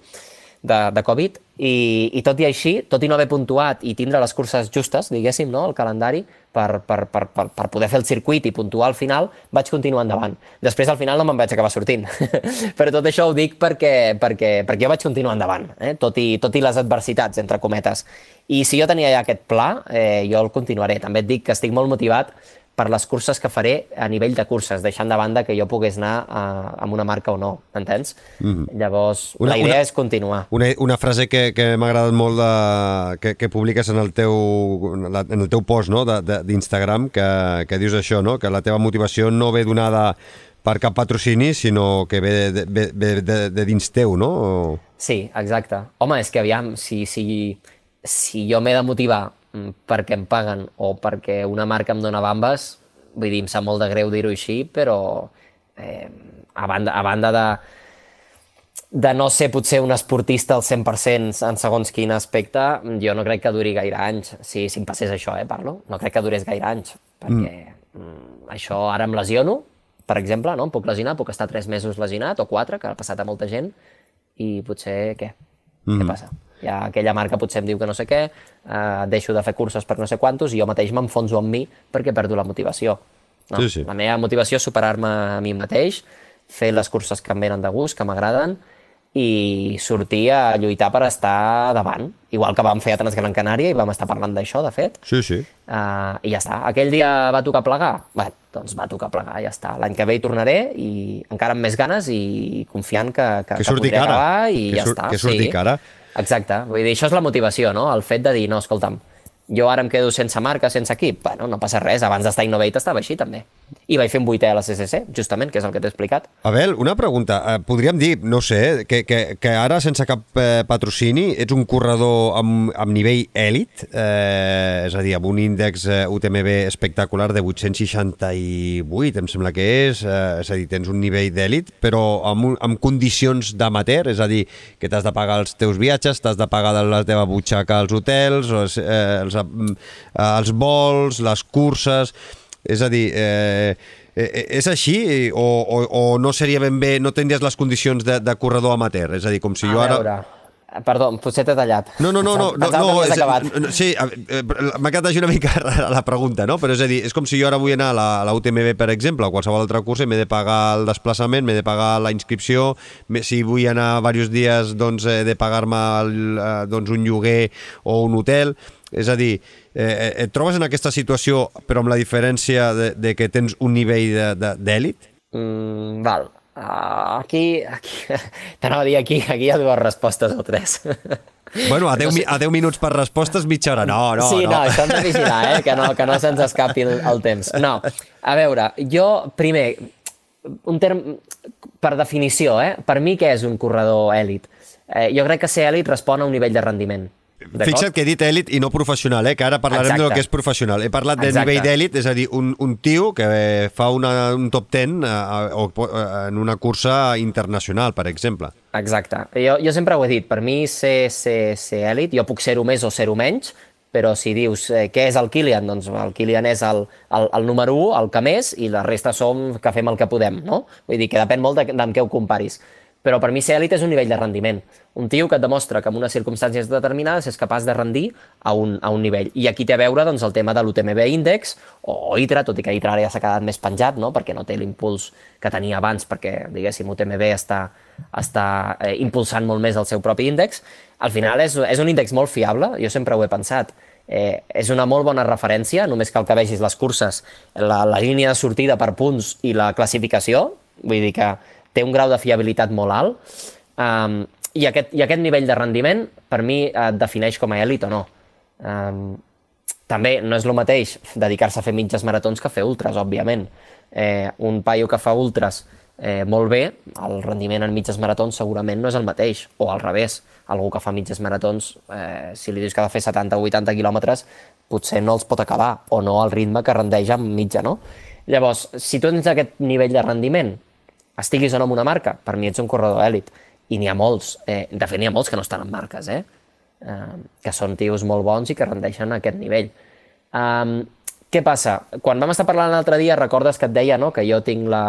de, de Covid, i, i tot i així, tot i no haver puntuat i tindre les curses justes, diguéssim, no, el calendari, per, per, per, per, per poder fer el circuit i puntuar al final, vaig continuar endavant. Després, al final, no me'n vaig acabar sortint. Però tot això ho dic perquè, perquè, perquè jo vaig continuar endavant, eh? tot, i, tot i les adversitats, entre cometes. I si jo tenia ja aquest pla, eh, jo el continuaré. També et dic que estic molt motivat per les curses que faré a nivell de curses, deixant de banda que jo pogués anar a, amb una marca o no, entens? Mm -hmm. Llavors, una, la idea una, és continuar. Una, una frase que, que m'ha agradat molt de, que, que publiques en el teu, en el teu post no? d'Instagram, que, que dius això, no? que la teva motivació no ve donada per cap patrocini, sinó que ve de, de, de, de, de dins teu, no? Sí, exacte. Home, és que aviam, si, si, si jo m'he de motivar perquè em paguen o perquè una marca em dona bambes, vull dir, em sap molt de greu dir-ho així, però eh, a banda, a banda de, de no ser potser un esportista al 100% en segons quin aspecte, jo no crec que duri gaire anys. Si, si em passés això, eh, parlo. No crec que durés gaire anys, perquè mm. mm això ara em lesiono, per exemple, no? em puc lesionar, puc estar tres mesos lesionat o quatre, que ha passat a molta gent, i potser què? Mm. Què passa? Ja aquella marca potser em diu que no sé què, eh, deixo de fer curses per no sé quantos i jo mateix m'enfonso en mi perquè perdo la motivació. No? Sí, sí. La meva motivació és superar-me a mi mateix, fer les curses que em venen de gust, que m'agraden, i sortir a lluitar per estar davant. Igual que vam fer a Transgran Canària i vam estar parlant d'això, de fet. Sí, sí. Uh, I ja està. Aquell dia va tocar plegar? Bé, doncs va tocar plegar, ja està. L'any que ve hi tornaré i encara amb més ganes i confiant que, que, que, que podré cara. acabar i que ja sur està. Que surti sí. cara. Exacte, vull dir, això és la motivació, no? El fet de dir, no, escolta'm, jo ara em quedo sense marca, sense equip, bueno, no passa res, abans d'estar Innovate estava així també. I vaig fer un vuitè a la CCC, justament, que és el que t'he explicat. Abel, una pregunta. Eh, podríem dir, no sé, que, que, que ara sense cap eh, patrocini ets un corredor amb, amb nivell èlit, eh, és a dir, amb un índex eh, UTMB espectacular de 868, em sembla que és, eh, és a dir, tens un nivell d'èlit, però amb, un, amb condicions d'amater, és a dir, que t'has de pagar els teus viatges, t'has de pagar la teva butxaca als hotels, els, eh, els, eh, els vols, les curses és a dir, eh, eh, és així o, o, o no seria ben bé, no tindries les condicions de, de corredor amateur? És a dir, com si a jo ara... Veure. Perdó, potser t'he tallat. No, no, no, no, no, no és, no, sí, eh, m'ha quedat així una mica rara la pregunta, no? Però és a dir, és com si jo ara vull anar a la, a la UTMB, per exemple, o qualsevol altra cursa, i m'he de pagar el desplaçament, m'he de pagar la inscripció, si vull anar diversos dies, doncs he de pagar-me eh, doncs, un lloguer o un hotel, és a dir, eh, et trobes en aquesta situació però amb la diferència de, de que tens un nivell d'èlit? Mm, val. Uh, aquí, aquí t'anava a dir aquí, aquí hi ha dues respostes o tres. Bueno, a 10, no sé. a 10 minuts per respostes, mitja hora. No, no, sí, no. no, això hem de vigilar, eh? que no, que no se'ns escapi el, el temps. No, a veure, jo, primer, un term, per definició, eh? per mi què és un corredor èlit? Eh, jo crec que ser èlit respon a un nivell de rendiment. Fixa't que he dit èlit i no professional, eh? que ara parlarem Exacte. del que és professional. He parlat de Exacte. nivell d'èlit, és a dir, un, un tio que fa una, un top 10 eh, o, eh, en una cursa internacional, per exemple. Exacte. Jo, jo sempre ho he dit, per mi ser, ser, ser èlit, jo puc ser-ho més o ser-ho menys, però si dius eh, què és el Kilian, doncs el Kilian és el, el, el número 1, el que més, i la resta som que fem el que podem, no? Vull dir que depèn molt de, de amb què ho comparis. Però per mi ser èlit és un nivell de rendiment. Un tio que et demostra que en unes circumstàncies determinades és capaç de rendir a un, a un nivell. I aquí té a veure doncs, el tema de l'UTMB Index o ITRA, tot i que ITRA ara ja s'ha quedat més penjat, no? perquè no té l'impuls que tenia abans, perquè, diguéssim, UTMB està, està eh, impulsant molt més el seu propi índex. Al final és, és un índex molt fiable, jo sempre ho he pensat. Eh, és una molt bona referència, només cal que vegis les curses, la, la línia de sortida per punts i la classificació, vull dir que té un grau de fiabilitat molt alt, um, i, aquest, i aquest nivell de rendiment, per mi, et defineix com a èlit o no. Um, també no és el mateix dedicar-se a fer mitges maratons que fer ultras, òbviament. Eh, un paio que fa ultras eh, molt bé, el rendiment en mitges maratons segurament no és el mateix, o al revés, algú que fa mitges maratons, eh, si li dius que ha de fer 70 o 80 quilòmetres, potser no els pot acabar, o no al ritme que rendeix en mitja, no? Llavors, si tu tens aquest nivell de rendiment, estiguis o no en una marca, per mi ets un corredor èlit, i n'hi ha molts, eh, de fet n'hi ha molts que no estan en marques, eh? eh, que són tios molt bons i que rendeixen a aquest nivell. Um, què passa? Quan vam estar parlant l'altre dia, recordes que et deia no? que jo tinc la,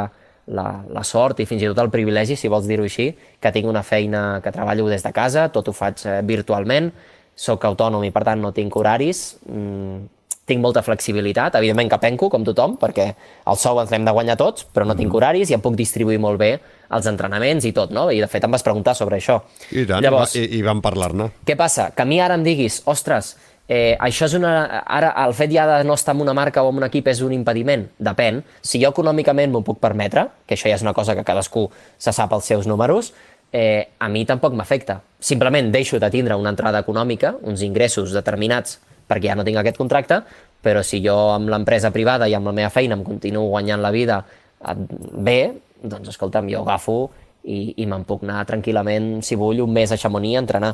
la, la sort i fins i tot el privilegi, si vols dir-ho així, que tinc una feina que treballo des de casa, tot ho faig eh, virtualment, sóc autònom i per tant no tinc horaris, mm, tinc molta flexibilitat, evidentment que penco, com tothom, perquè el sou ens l'hem de guanyar tots, però no tinc mm. horaris i em puc distribuir molt bé els entrenaments i tot, no? I de fet em vas preguntar sobre això. I tant, Llavors, i, i vam parlar-ne. Què passa? Que a mi ara em diguis, ostres, eh, això és una... Ara, el fet ja de no estar en una marca o en un equip és un impediment? Depèn. Si jo econòmicament m'ho puc permetre, que això ja és una cosa que cadascú se sap els seus números, eh, a mi tampoc m'afecta. Simplement deixo de tindre una entrada econòmica, uns ingressos determinats perquè ja no tinc aquest contracte, però si jo amb l'empresa privada i amb la meva feina em continuo guanyant la vida bé, doncs escolta'm, jo agafo i, i me'n puc anar tranquil·lament, si vull, un mes a Chamonix a entrenar.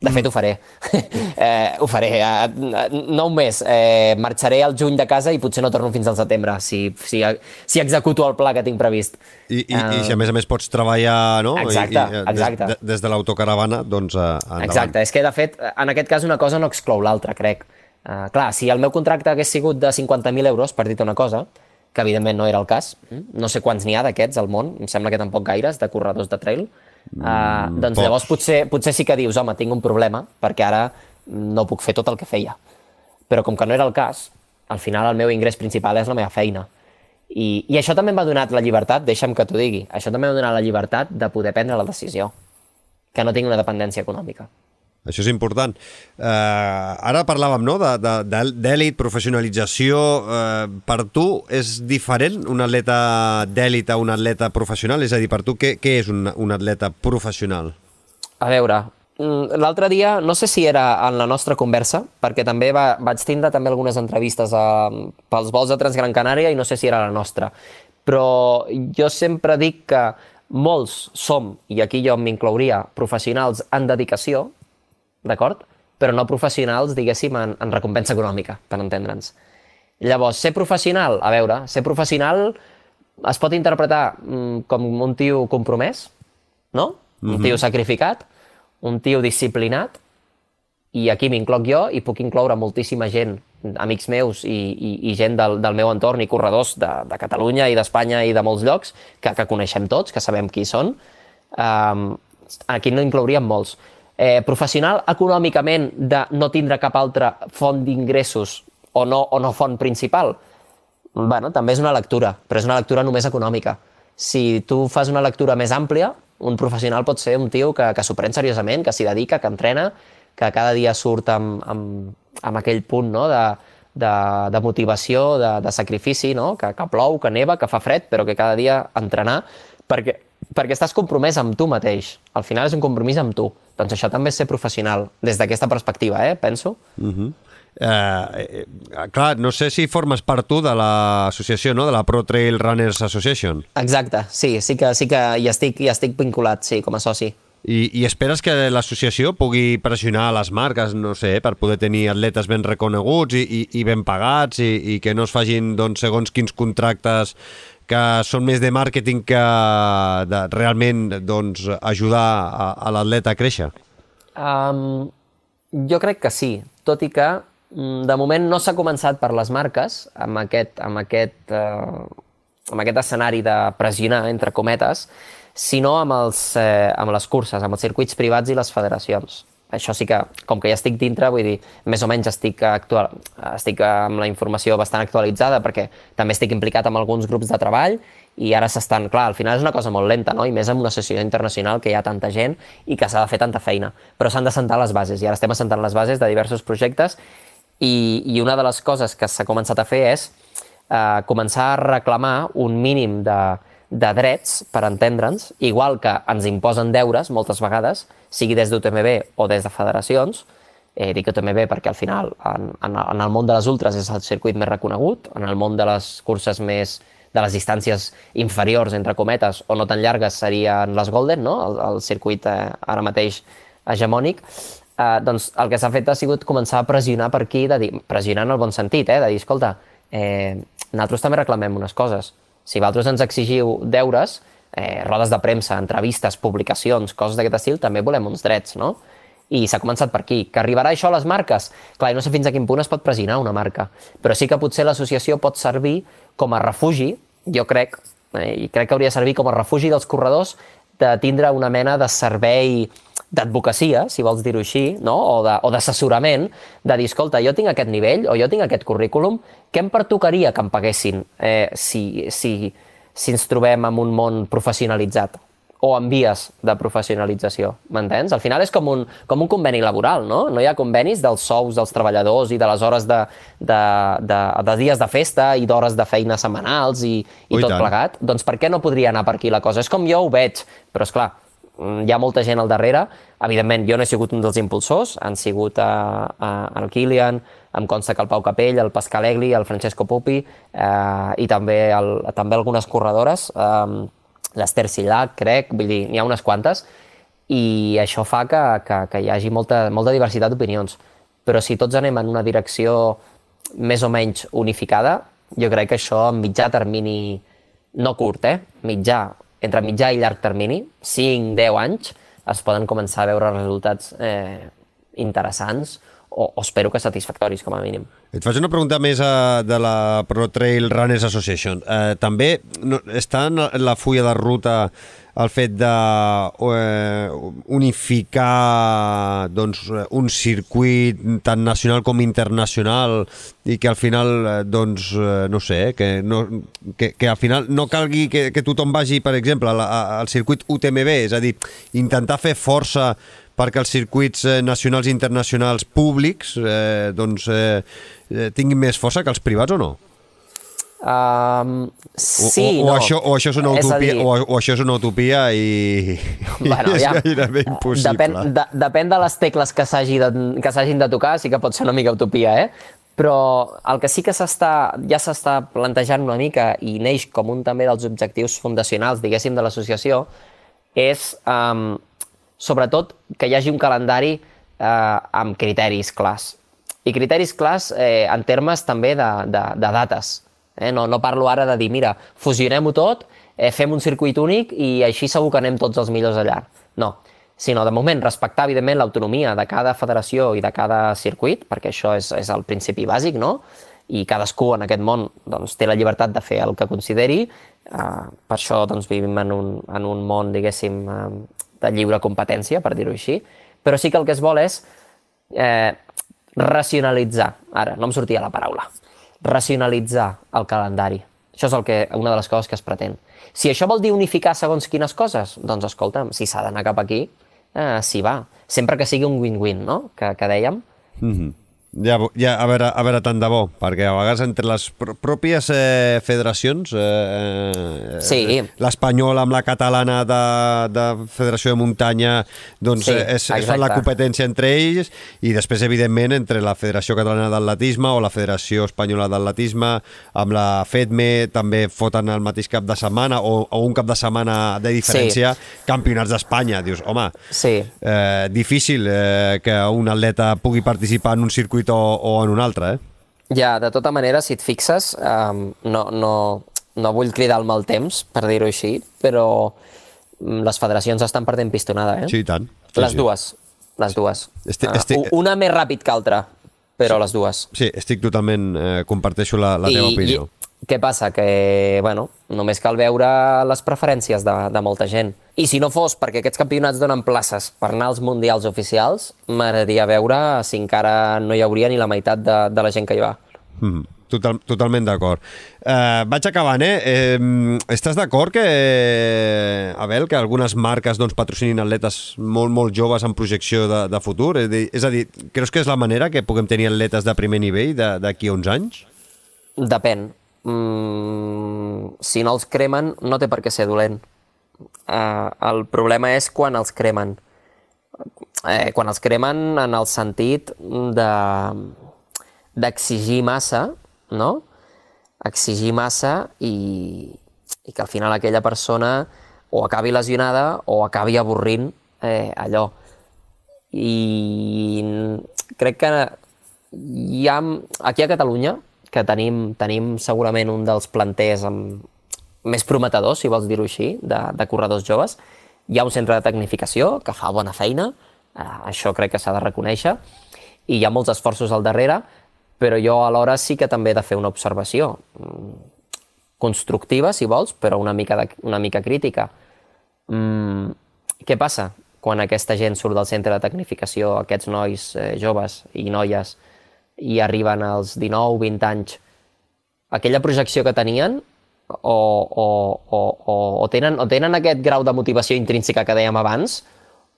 De fet, ho faré. eh, ho faré. Eh, no un mes. Eh, marxaré al juny de casa i potser no torno fins al setembre, si, si, si executo el pla que tinc previst. I, i, uh, i si a més a més pots treballar no? Exacte, I, i, exacte. Des, des de l'autocaravana, doncs endavant. Exacte. És que, de fet, en aquest cas una cosa no exclou l'altra, crec. Uh, clar, si el meu contracte hagués sigut de 50.000 euros, per dir una cosa, que evidentment no era el cas, no sé quants n'hi ha d'aquests al món, em sembla que tampoc gaires, de corredors de trail, Uh, doncs pocs. llavors potser, potser sí que dius, home, tinc un problema, perquè ara no puc fer tot el que feia. Però com que no era el cas, al final el meu ingrés principal és la meva feina. I, i això també m'ha donat la llibertat, deixa'm que t'ho digui, això també m'ha donat la llibertat de poder prendre la decisió, que no tinc una dependència econòmica. Això és important. Uh, ara parlàvem no, d'èlit, professionalització. Uh, per tu és diferent un atleta d'èlit a un atleta professional? És a dir, per tu què, què és un, un atleta professional? A veure, mm, l'altre dia, no sé si era en la nostra conversa, perquè també va, vaig tindre també algunes entrevistes a, pels vols de Transgran Canària i no sé si era la nostra, però jo sempre dic que molts som, i aquí jo m'inclouria, professionals en dedicació, d'acord? Però no professionals, diguéssim, en, en recompensa econòmica, per entendre'ns. Llavors, ser professional, a veure, ser professional es pot interpretar mm, com un tio compromès, no? Un mm -hmm. tio sacrificat, un tio disciplinat, i aquí m'incloc jo i puc incloure moltíssima gent, amics meus i, i, i gent del, del meu entorn i corredors de, de Catalunya i d'Espanya i de molts llocs que, que coneixem tots, que sabem qui són. Um, aquí no inclouríem molts eh, professional econòmicament de no tindre cap altra font d'ingressos o, no, o no font principal? bueno, també és una lectura, però és una lectura només econòmica. Si tu fas una lectura més àmplia, un professional pot ser un tio que, que s'ho pren seriosament, que s'hi dedica, que entrena, que cada dia surt amb, amb, amb aquell punt no? de, de, de motivació, de, de sacrifici, no? que, que plou, que neva, que fa fred, però que cada dia entrenar, perquè perquè estàs compromès amb tu mateix. Al final és un compromís amb tu. Doncs això també és ser professional, des d'aquesta perspectiva, eh, penso. Uh -huh. Eh, eh, clar, no sé si formes part tu de l'associació, no? de la Pro Trail Runners Association. Exacte, sí, sí que, sí que hi, estic, hi estic vinculat, sí, com a soci. I, I esperes que l'associació pugui pressionar les marques, no sé, per poder tenir atletes ben reconeguts i, i, i ben pagats i, i que no es facin doncs, segons quins contractes que són més de màrqueting que de realment doncs, ajudar a, a l'atleta a créixer? Um, jo crec que sí, tot i que mm, de moment no s'ha començat per les marques amb aquest, amb aquest, uh, amb aquest escenari de pressionar, entre cometes, sinó amb, els, eh, amb les curses, amb els circuits privats i les federacions això sí que, com que ja estic dintre, vull dir, més o menys estic, actual, estic amb la informació bastant actualitzada perquè també estic implicat amb alguns grups de treball i ara s'estan, clar, al final és una cosa molt lenta, no? i més en una sessió internacional que hi ha tanta gent i que s'ha de fer tanta feina, però s'han de sentar les bases i ara estem assentant les bases de diversos projectes i, i una de les coses que s'ha començat a fer és eh, començar a reclamar un mínim de, de drets, per entendre'ns, igual que ens imposen deures moltes vegades, sigui des d'UTMB o des de federacions, eh, dic UTMB perquè al final en, en, en el món de les ultres és el circuit més reconegut, en el món de les curses més de les distàncies inferiors, entre cometes, o no tan llargues, serien les Golden, no? el, el circuit eh, ara mateix hegemònic, eh, doncs el que s'ha fet ha sigut començar a pressionar per aquí, de dir, pressionar en el bon sentit, eh, de dir, escolta, eh, nosaltres també reclamem unes coses. Si vosaltres ens exigiu deures, eh, rodes de premsa, entrevistes, publicacions, coses d'aquest estil, també volem uns drets, no? I s'ha començat per aquí. Que arribarà això a les marques? Clar, no sé fins a quin punt es pot pressionar una marca, però sí que potser l'associació pot servir com a refugi, jo crec, eh, i crec que hauria de servir com a refugi dels corredors de tindre una mena de servei d'advocacia, si vols dir-ho així, no? o d'assessorament, de, de dir, escolta, jo tinc aquest nivell o jo tinc aquest currículum, què em pertocaria que em paguessin eh, si, si, si ens trobem en un món professionalitzat o en vies de professionalització, m'entens? Al final és com un, com un conveni laboral, no? No hi ha convenis dels sous dels treballadors i de les hores de, de, de, de dies de festa i d'hores de feina setmanals i, i Ui, tot tant. plegat. Doncs per què no podria anar per aquí la cosa? És com jo ho veig, però és clar, hi ha molta gent al darrere. Evidentment, jo no he sigut un dels impulsors, han sigut a, a, el Kilian, em consta que el Pau Capell, el Pascal Egli, el Francesco Pupi eh, i també, el, també algunes corredores, eh, l'Ester Sillac, crec, vull dir, n'hi ha unes quantes, i això fa que, que, que hi hagi molta, molta diversitat d'opinions. Però si tots anem en una direcció més o menys unificada, jo crec que això en mitjà termini, no curt, eh? mitjà, entre mitjà i llarg termini, 5-10 anys, es poden començar a veure resultats eh, interessants o, o espero que satisfactoris, com a mínim. Et faig una pregunta més uh, de la Pro Trail Runners Association. Uh, també no, està en la fulla de ruta el fet de uh, unificar doncs, un circuit tant nacional com internacional i que al final, doncs, no sé, que, no, que, que al final no calgui que, que tothom vagi, per exemple, al, al circuit UTMB, és a dir, intentar fer força perquè els circuits eh, nacionals i internacionals públics eh, doncs, eh, eh, tinguin més força que els privats o no? Um, sí, o, o, no. Això, o, això és una utopia, dir... o, o això és una utopia i, bueno, i és ja, gairebé impossible. Depèn, de, depèn de les tecles que s'hagin de, de tocar, sí que pot ser una mica utopia, eh? Però el que sí que ja s'està plantejant una mica i neix com un també dels objectius fundacionals, diguéssim, de l'associació, és um, sobretot que hi hagi un calendari eh, amb criteris clars. I criteris clars eh, en termes també de, de, de dates. Eh? No, no parlo ara de dir, mira, fusionem-ho tot, eh, fem un circuit únic i així segur que anem tots els millors allà. No, sinó de moment respectar, evidentment, l'autonomia de cada federació i de cada circuit, perquè això és, és el principi bàsic, no? i cadascú en aquest món doncs, té la llibertat de fer el que consideri. Uh, per això doncs, vivim en un, en un món, diguéssim, uh, de lliure competència, per dir-ho així, però sí que el que es vol és eh, racionalitzar, ara, no em sortia la paraula, racionalitzar el calendari. Això és el que, una de les coses que es pretén. Si això vol dir unificar segons quines coses, doncs escolta'm, si s'ha d'anar cap aquí, eh, s'hi va. Sempre que sigui un win-win, no?, que, que dèiem. Mm -hmm. Ja, ja a, veure, a veure, tant de bo, perquè a vegades entre les pr pròpies eh, federacions, eh, eh, sí. l'espanyola amb la catalana de, de Federació de Muntanya, doncs sí, eh, és, és la competència entre ells, i després, evidentment, entre la Federació Catalana d'Atletisme o la Federació Espanyola d'Atletisme, amb la FEDME, també foten el mateix cap de setmana, o, o un cap de setmana de diferència, sí. campionats d'Espanya. Dius, home, sí. eh, difícil eh, que un atleta pugui participar en un circuit circuit o, o en un altre, eh? Ja, de tota manera, si et fixes, um, no, no, no vull cridar el mal temps, per dir-ho així, però mm, les federacions estan perdent pistonada, eh? Sí, tant. Sí, les sí. dues, les dues. Este, este... Uh, una més ràpid que altra, però sí. les dues. Sí, estic totalment... Eh, comparteixo la, la teva I, opinió. I, què passa? Que, bueno, només cal veure les preferències de, de molta gent. I si no fos perquè aquests campionats donen places per anar als mundials oficials, m'agradaria veure si encara no hi hauria ni la meitat de, de la gent que hi va. Mm -hmm. Total, totalment d'acord. Eh, vaig acabant, eh? eh estàs d'acord que, eh, Abel, que algunes marques doncs, patrocinin atletes molt, molt joves en projecció de, de futur? És a, dir, és a dir, creus que és la manera que puguem tenir atletes de primer nivell d'aquí a uns anys? Depèn mm, si no els cremen no té per què ser dolent. Uh, el problema és quan els cremen. Eh, quan els cremen en el sentit de d'exigir massa, no? exigir massa i, i que al final aquella persona o acabi lesionada o acabi avorrint eh, allò. I crec que hi ha, aquí a Catalunya, que tenim, tenim segurament un dels planters amb, més prometedors, si vols dir-ho així, de, de corredors joves, hi ha un centre de tecnificació que fa bona feina, eh, això crec que s'ha de reconèixer, i hi ha molts esforços al darrere, però jo alhora sí que també he de fer una observació mm, constructiva, si vols, però una mica, de, una mica crítica. Mm, què passa quan aquesta gent surt del centre de tecnificació, aquests nois eh, joves i noies, i arriben als 19-20 anys, aquella projecció que tenien o, o, o, o, o, tenen, o tenen aquest grau de motivació intrínseca que dèiem abans,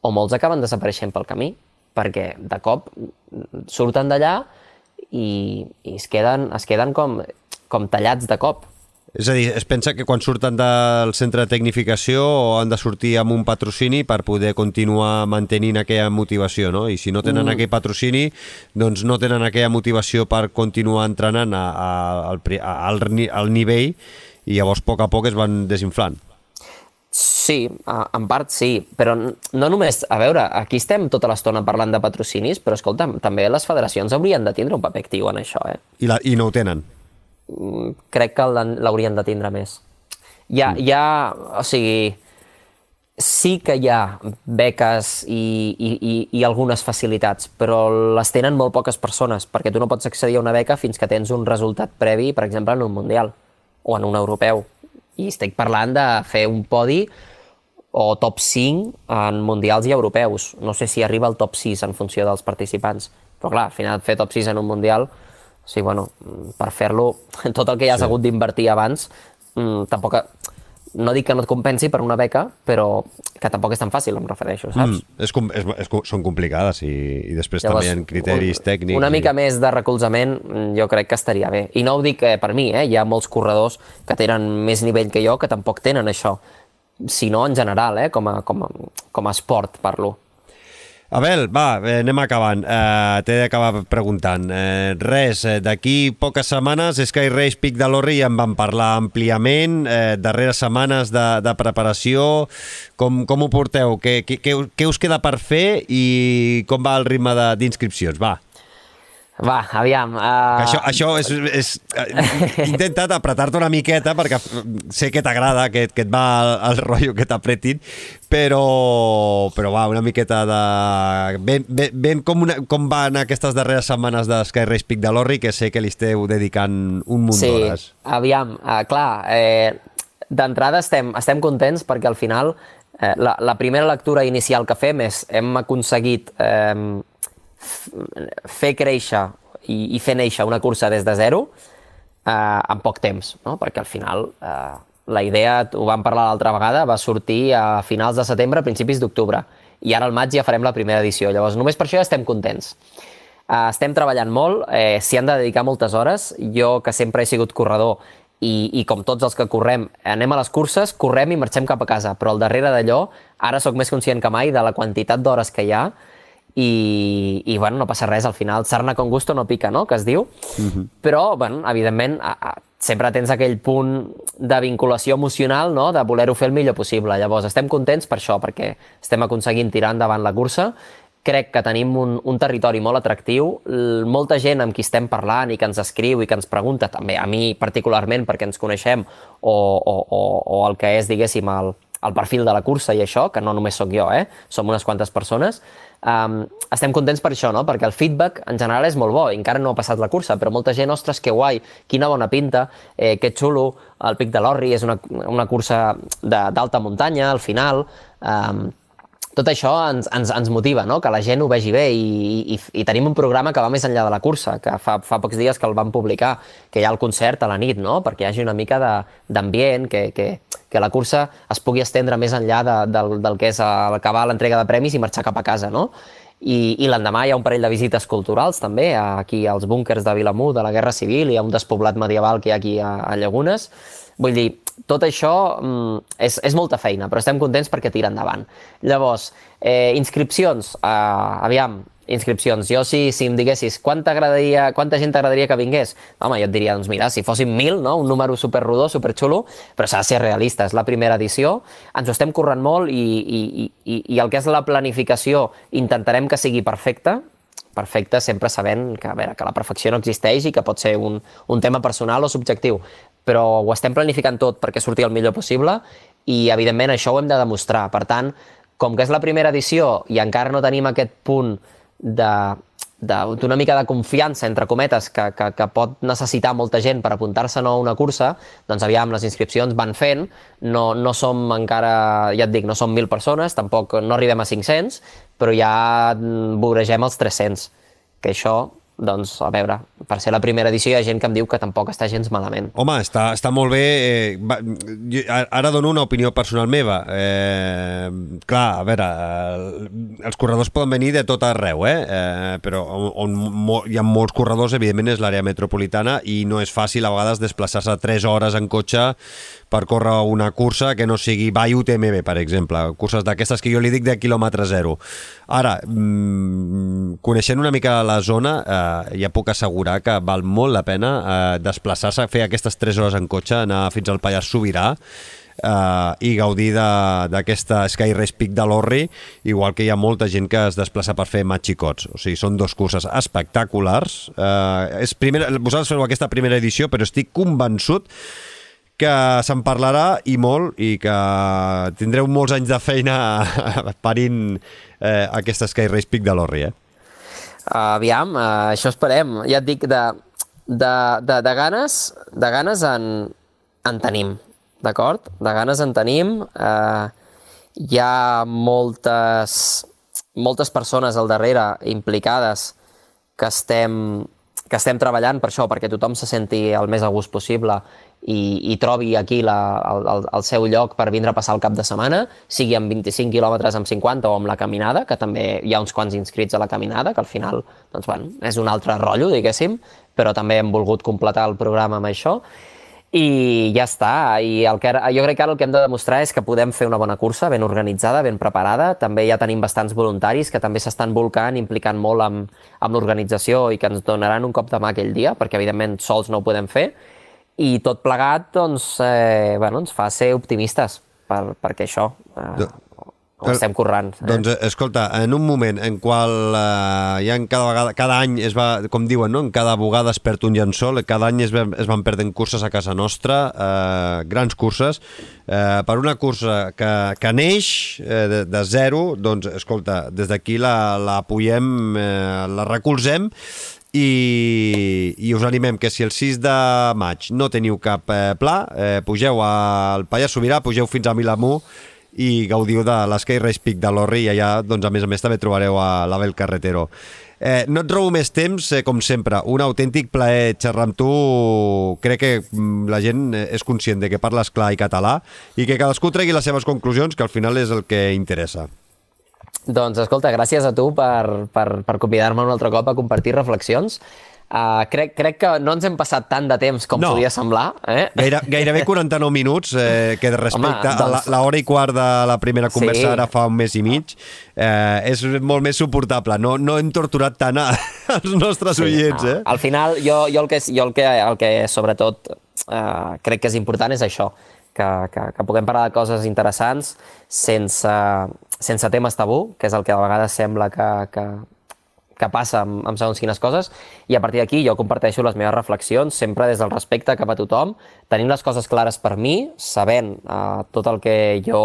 o molts acaben desapareixent pel camí, perquè de cop surten d'allà i, i es queden, es queden com, com tallats de cop. És a dir, es pensa que quan surten del centre de tecnificació han de sortir amb un patrocini per poder continuar mantenint aquella motivació, no? I si no tenen mm. aquell patrocini, doncs no tenen aquella motivació per continuar entrenant a, a, al, al, al nivell i llavors a poc a poc es van desinflant. Sí, en part sí, però no només... A veure, aquí estem tota l'estona parlant de patrocinis, però escolta, també les federacions haurien de tindre un paper actiu en això, eh? I, la, i no ho tenen? Mm, crec que l'haurien de tindre més. Hi ha, mm. hi ha, o sigui, sí que hi ha beques i, i, i, i algunes facilitats, però les tenen molt poques persones, perquè tu no pots accedir a una beca fins que tens un resultat previ, per exemple, en un Mundial o en un Europeu. I estic parlant de fer un podi o top 5 en mundials i europeus. No sé si arriba al top 6 en funció dels participants. Però clar, al final fer top 6 en un mundial Sí, bueno, per fer-lo, tot el que ja has sí. hagut d'invertir abans, mmm, tampoc... No dic que no et compensi per una beca, però que tampoc és tan fàcil, em refereixo, saps? Mm, és, és, és, són complicades i, i després Llavors, també hi ha criteris un, tècnics. Una mica i... més de recolzament mm, jo crec que estaria bé. I no ho dic eh, per mi, eh? hi ha molts corredors que tenen més nivell que jo que tampoc tenen això, sinó en general, eh? com, a, com, a, com a esport parlo. Abel, va, eh, anem acabant. Eh, T'he d'acabar preguntant. Eh, res, eh, d'aquí poques setmanes Sky Race Pic de l'Orri ja en vam parlar àmpliament, eh, darreres setmanes de, de preparació. Com, com ho porteu? Què, què, què us queda per fer i com va el ritme d'inscripcions? Va. Va, aviam. Uh... Això, això és, és... He intentat apretar-te una miqueta perquè sé que t'agrada, que, que et va el, el rotllo que t'apretin, però, però va, una miqueta de... Ben, ben, ben com, una, com van aquestes darreres setmanes de Sky Race Peak de l'Orri, que sé que li esteu dedicant un munt sí, d'hores. Sí, aviam, uh, clar, eh, d'entrada estem, estem contents perquè al final eh, la, la primera lectura inicial que fem és hem aconseguit eh, fer créixer i, i fer néixer una cursa des de zero eh, en poc temps, no? perquè al final eh, la idea, ho vam parlar l'altra vegada, va sortir a finals de setembre, principis d'octubre, i ara al maig ja farem la primera edició. Llavors, només per això ja estem contents. Eh, estem treballant molt, eh, s'hi han de dedicar moltes hores. Jo, que sempre he sigut corredor, i, i com tots els que correm, anem a les curses, correm i marxem cap a casa, però al darrere d'allò, ara sóc més conscient que mai de la quantitat d'hores que hi ha, i, i bueno, no passa res, al final sarna con gusto no pica, no?, que es diu. Uh mhm. -huh. Però, bueno, evidentment, a, a, sempre tens aquell punt de vinculació emocional, no?, de voler-ho fer el millor possible. Llavors, estem contents per això, perquè estem aconseguint tirar endavant la cursa, crec que tenim un, un territori molt atractiu, molta gent amb qui estem parlant i que ens escriu i que ens pregunta, també a mi particularment perquè ens coneixem, o, o, o, o el que és, diguéssim, el, el perfil de la cursa i això, que no només sóc jo, eh? som unes quantes persones, um, estem contents per això, no? perquè el feedback en general és molt bo, encara no ha passat la cursa, però molta gent, ostres, que guai, quina bona pinta, eh, que xulo, el Pic de l'Orri és una, una cursa d'alta muntanya, al final... Um, tot això ens, ens, ens motiva, no? que la gent ho vegi bé i, i, i tenim un programa que va més enllà de la cursa, que fa, fa pocs dies que el vam publicar, que hi ha el concert a la nit, no? perquè hi hagi una mica d'ambient, que, que, que la cursa es pugui estendre més enllà de, del, del que és acabar l'entrega de premis i marxar cap a casa. No? I, i l'endemà hi ha un parell de visites culturals també, aquí als búnkers de Vilamú de la Guerra Civil, hi ha un despoblat medieval que hi ha aquí a, a Llagunes. Vull dir, tot això mm, és, és molta feina, però estem contents perquè tira endavant. Llavors, eh, inscripcions, eh, aviam, inscripcions. Jo, si, si em diguessis quanta, agradaria, quanta gent t'agradaria que vingués, home, jo et diria, doncs mira, si fossin mil, no? un número superrodó, superxulo, però s'ha de ser realista, és la primera edició, ens ho estem currant molt i, i, i, i el que és la planificació intentarem que sigui perfecta, perfecte sempre sabent que, a veure, que la perfecció no existeix i que pot ser un, un tema personal o subjectiu, però ho estem planificant tot perquè surti el millor possible i, evidentment, això ho hem de demostrar. Per tant, com que és la primera edició i encara no tenim aquest punt d'una mica de confiança, entre cometes, que, que, que pot necessitar molta gent per apuntar-se a una cursa, doncs aviam, les inscripcions van fent, no, no som encara, ja et dic, no som 1.000 persones, tampoc no arribem a 500, però ja voregem els 300, que això doncs, a veure, per ser la primera edició hi ha gent que em diu que tampoc està gens malament. Home, està, està molt bé. Eh, va, jo, ara dono una opinió personal meva. Eh, clar, a veure, eh, els corredors poden venir de tot arreu, eh? eh però on, on hi ha molts corredors, evidentment, és l'àrea metropolitana i no és fàcil a vegades desplaçar-se 3 hores en cotxe per córrer una cursa que no sigui Vall UTMB, per exemple, curses d'aquestes que jo li dic de quilòmetre zero. Ara, mmm, coneixent una mica la zona, eh, ja puc assegurar que val molt la pena eh, desplaçar-se, fer aquestes 3 hores en cotxe, anar fins al Pallars Sobirà, eh, i gaudir d'aquesta Sky Race Peak de l'Orri, igual que hi ha molta gent que es desplaça per fer matxicots. O sigui, són dos curses espectaculars. Eh, és primera, vosaltres feu aquesta primera edició, però estic convençut que se'n parlarà i molt i que tindreu molts anys de feina parint eh, aquesta Sky Race Peak de l'Orri, eh? Uh, aviam, uh, això esperem. Ja et dic, de, de, de, de ganes, de ganes en, en tenim, d'acord? De ganes en tenim. Uh, hi ha moltes, moltes persones al darrere implicades que estem, que estem treballant per això, perquè tothom se senti el més a gust possible i, i trobi aquí la, el, el seu lloc per vindre a passar el cap de setmana, sigui amb 25 quilòmetres, amb 50 o amb la caminada, que també hi ha uns quants inscrits a la caminada, que al final doncs, bueno, és un altre rotllo, diguéssim, però també hem volgut completar el programa amb això. I ja està. I el que, jo crec que ara el que hem de demostrar és que podem fer una bona cursa, ben organitzada, ben preparada. També ja tenim bastants voluntaris que també s'estan volcant, implicant molt amb, amb l'organització i que ens donaran un cop de mà aquell dia, perquè evidentment sols no ho podem fer i tot plegat doncs, eh, bueno, ens fa ser optimistes per, perquè això eh, ho estem currant. Eh? Doncs, escolta, en un moment en qual eh, ja en cada, vegada, cada any es va, com diuen, no? en cada bugada es perd un llençol, cada any es, es van perdent curses a casa nostra, eh, grans curses, eh, per una cursa que, que neix eh, de, de zero, doncs, escolta, des d'aquí la, la apoyem, eh, la recolzem i, i us animem que si el 6 de maig no teniu cap eh, pla, eh, pugeu al Pallars Sobirà, pugeu fins a Milamú i gaudiu de l'Sky Race Peak de l'Orri i allà, doncs, a més a més, també trobareu a l'Abel Carretero. Eh, no et robo més temps, eh, com sempre, un autèntic plaer xerrar amb tu. Crec que mm, la gent eh, és conscient de que parles clar i català i que cadascú tregui les seves conclusions, que al final és el que interessa. Doncs escolta, gràcies a tu per, per, per convidar-me un altre cop a compartir reflexions. Uh, crec, crec que no ens hem passat tant de temps com no. podia semblar. Eh? Gaire, gairebé 49 minuts, eh, que respecte Home, doncs... a l'hora i quart de la primera conversa sí. ara fa un mes i mig, eh, és molt més suportable. No, no hem torturat tant a, als nostres sí, oients. No. Eh? Al final, jo, jo, el, que, jo el, que, el que sobretot eh, crec que és important és això, que, que, que puguem parlar de coses interessants sense, sense temes tabú, que és el que a vegades sembla que, que, que passa amb, amb segons quines coses, i a partir d'aquí jo comparteixo les meves reflexions, sempre des del respecte cap a tothom, tenint les coses clares per mi, sabent eh, tot el que jo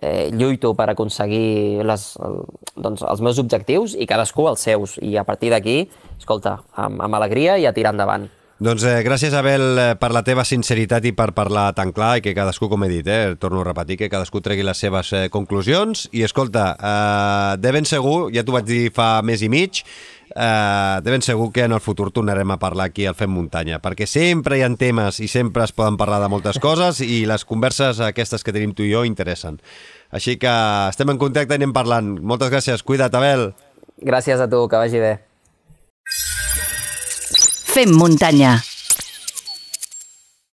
eh, lluito per aconseguir les, el, doncs, els meus objectius i cadascú els seus, i a partir d'aquí, escolta, amb, amb alegria i a tirar endavant. Doncs eh, gràcies, Abel, eh, per la teva sinceritat i per parlar tan clar i que cadascú, com he dit, eh, torno a repetir, que cadascú tregui les seves eh, conclusions. I escolta, eh, de ben segur, ja t'ho vaig dir fa mes i mig, eh, de ben segur que en el futur tornarem a parlar aquí al Fem Muntanya, perquè sempre hi ha temes i sempre es poden parlar de moltes coses i les converses aquestes que tenim tu i jo interessen. Així que estem en contacte i anem parlant. Moltes gràcies. Cuida't, Abel. Gràcies a tu, que vagi bé. Fem muntanya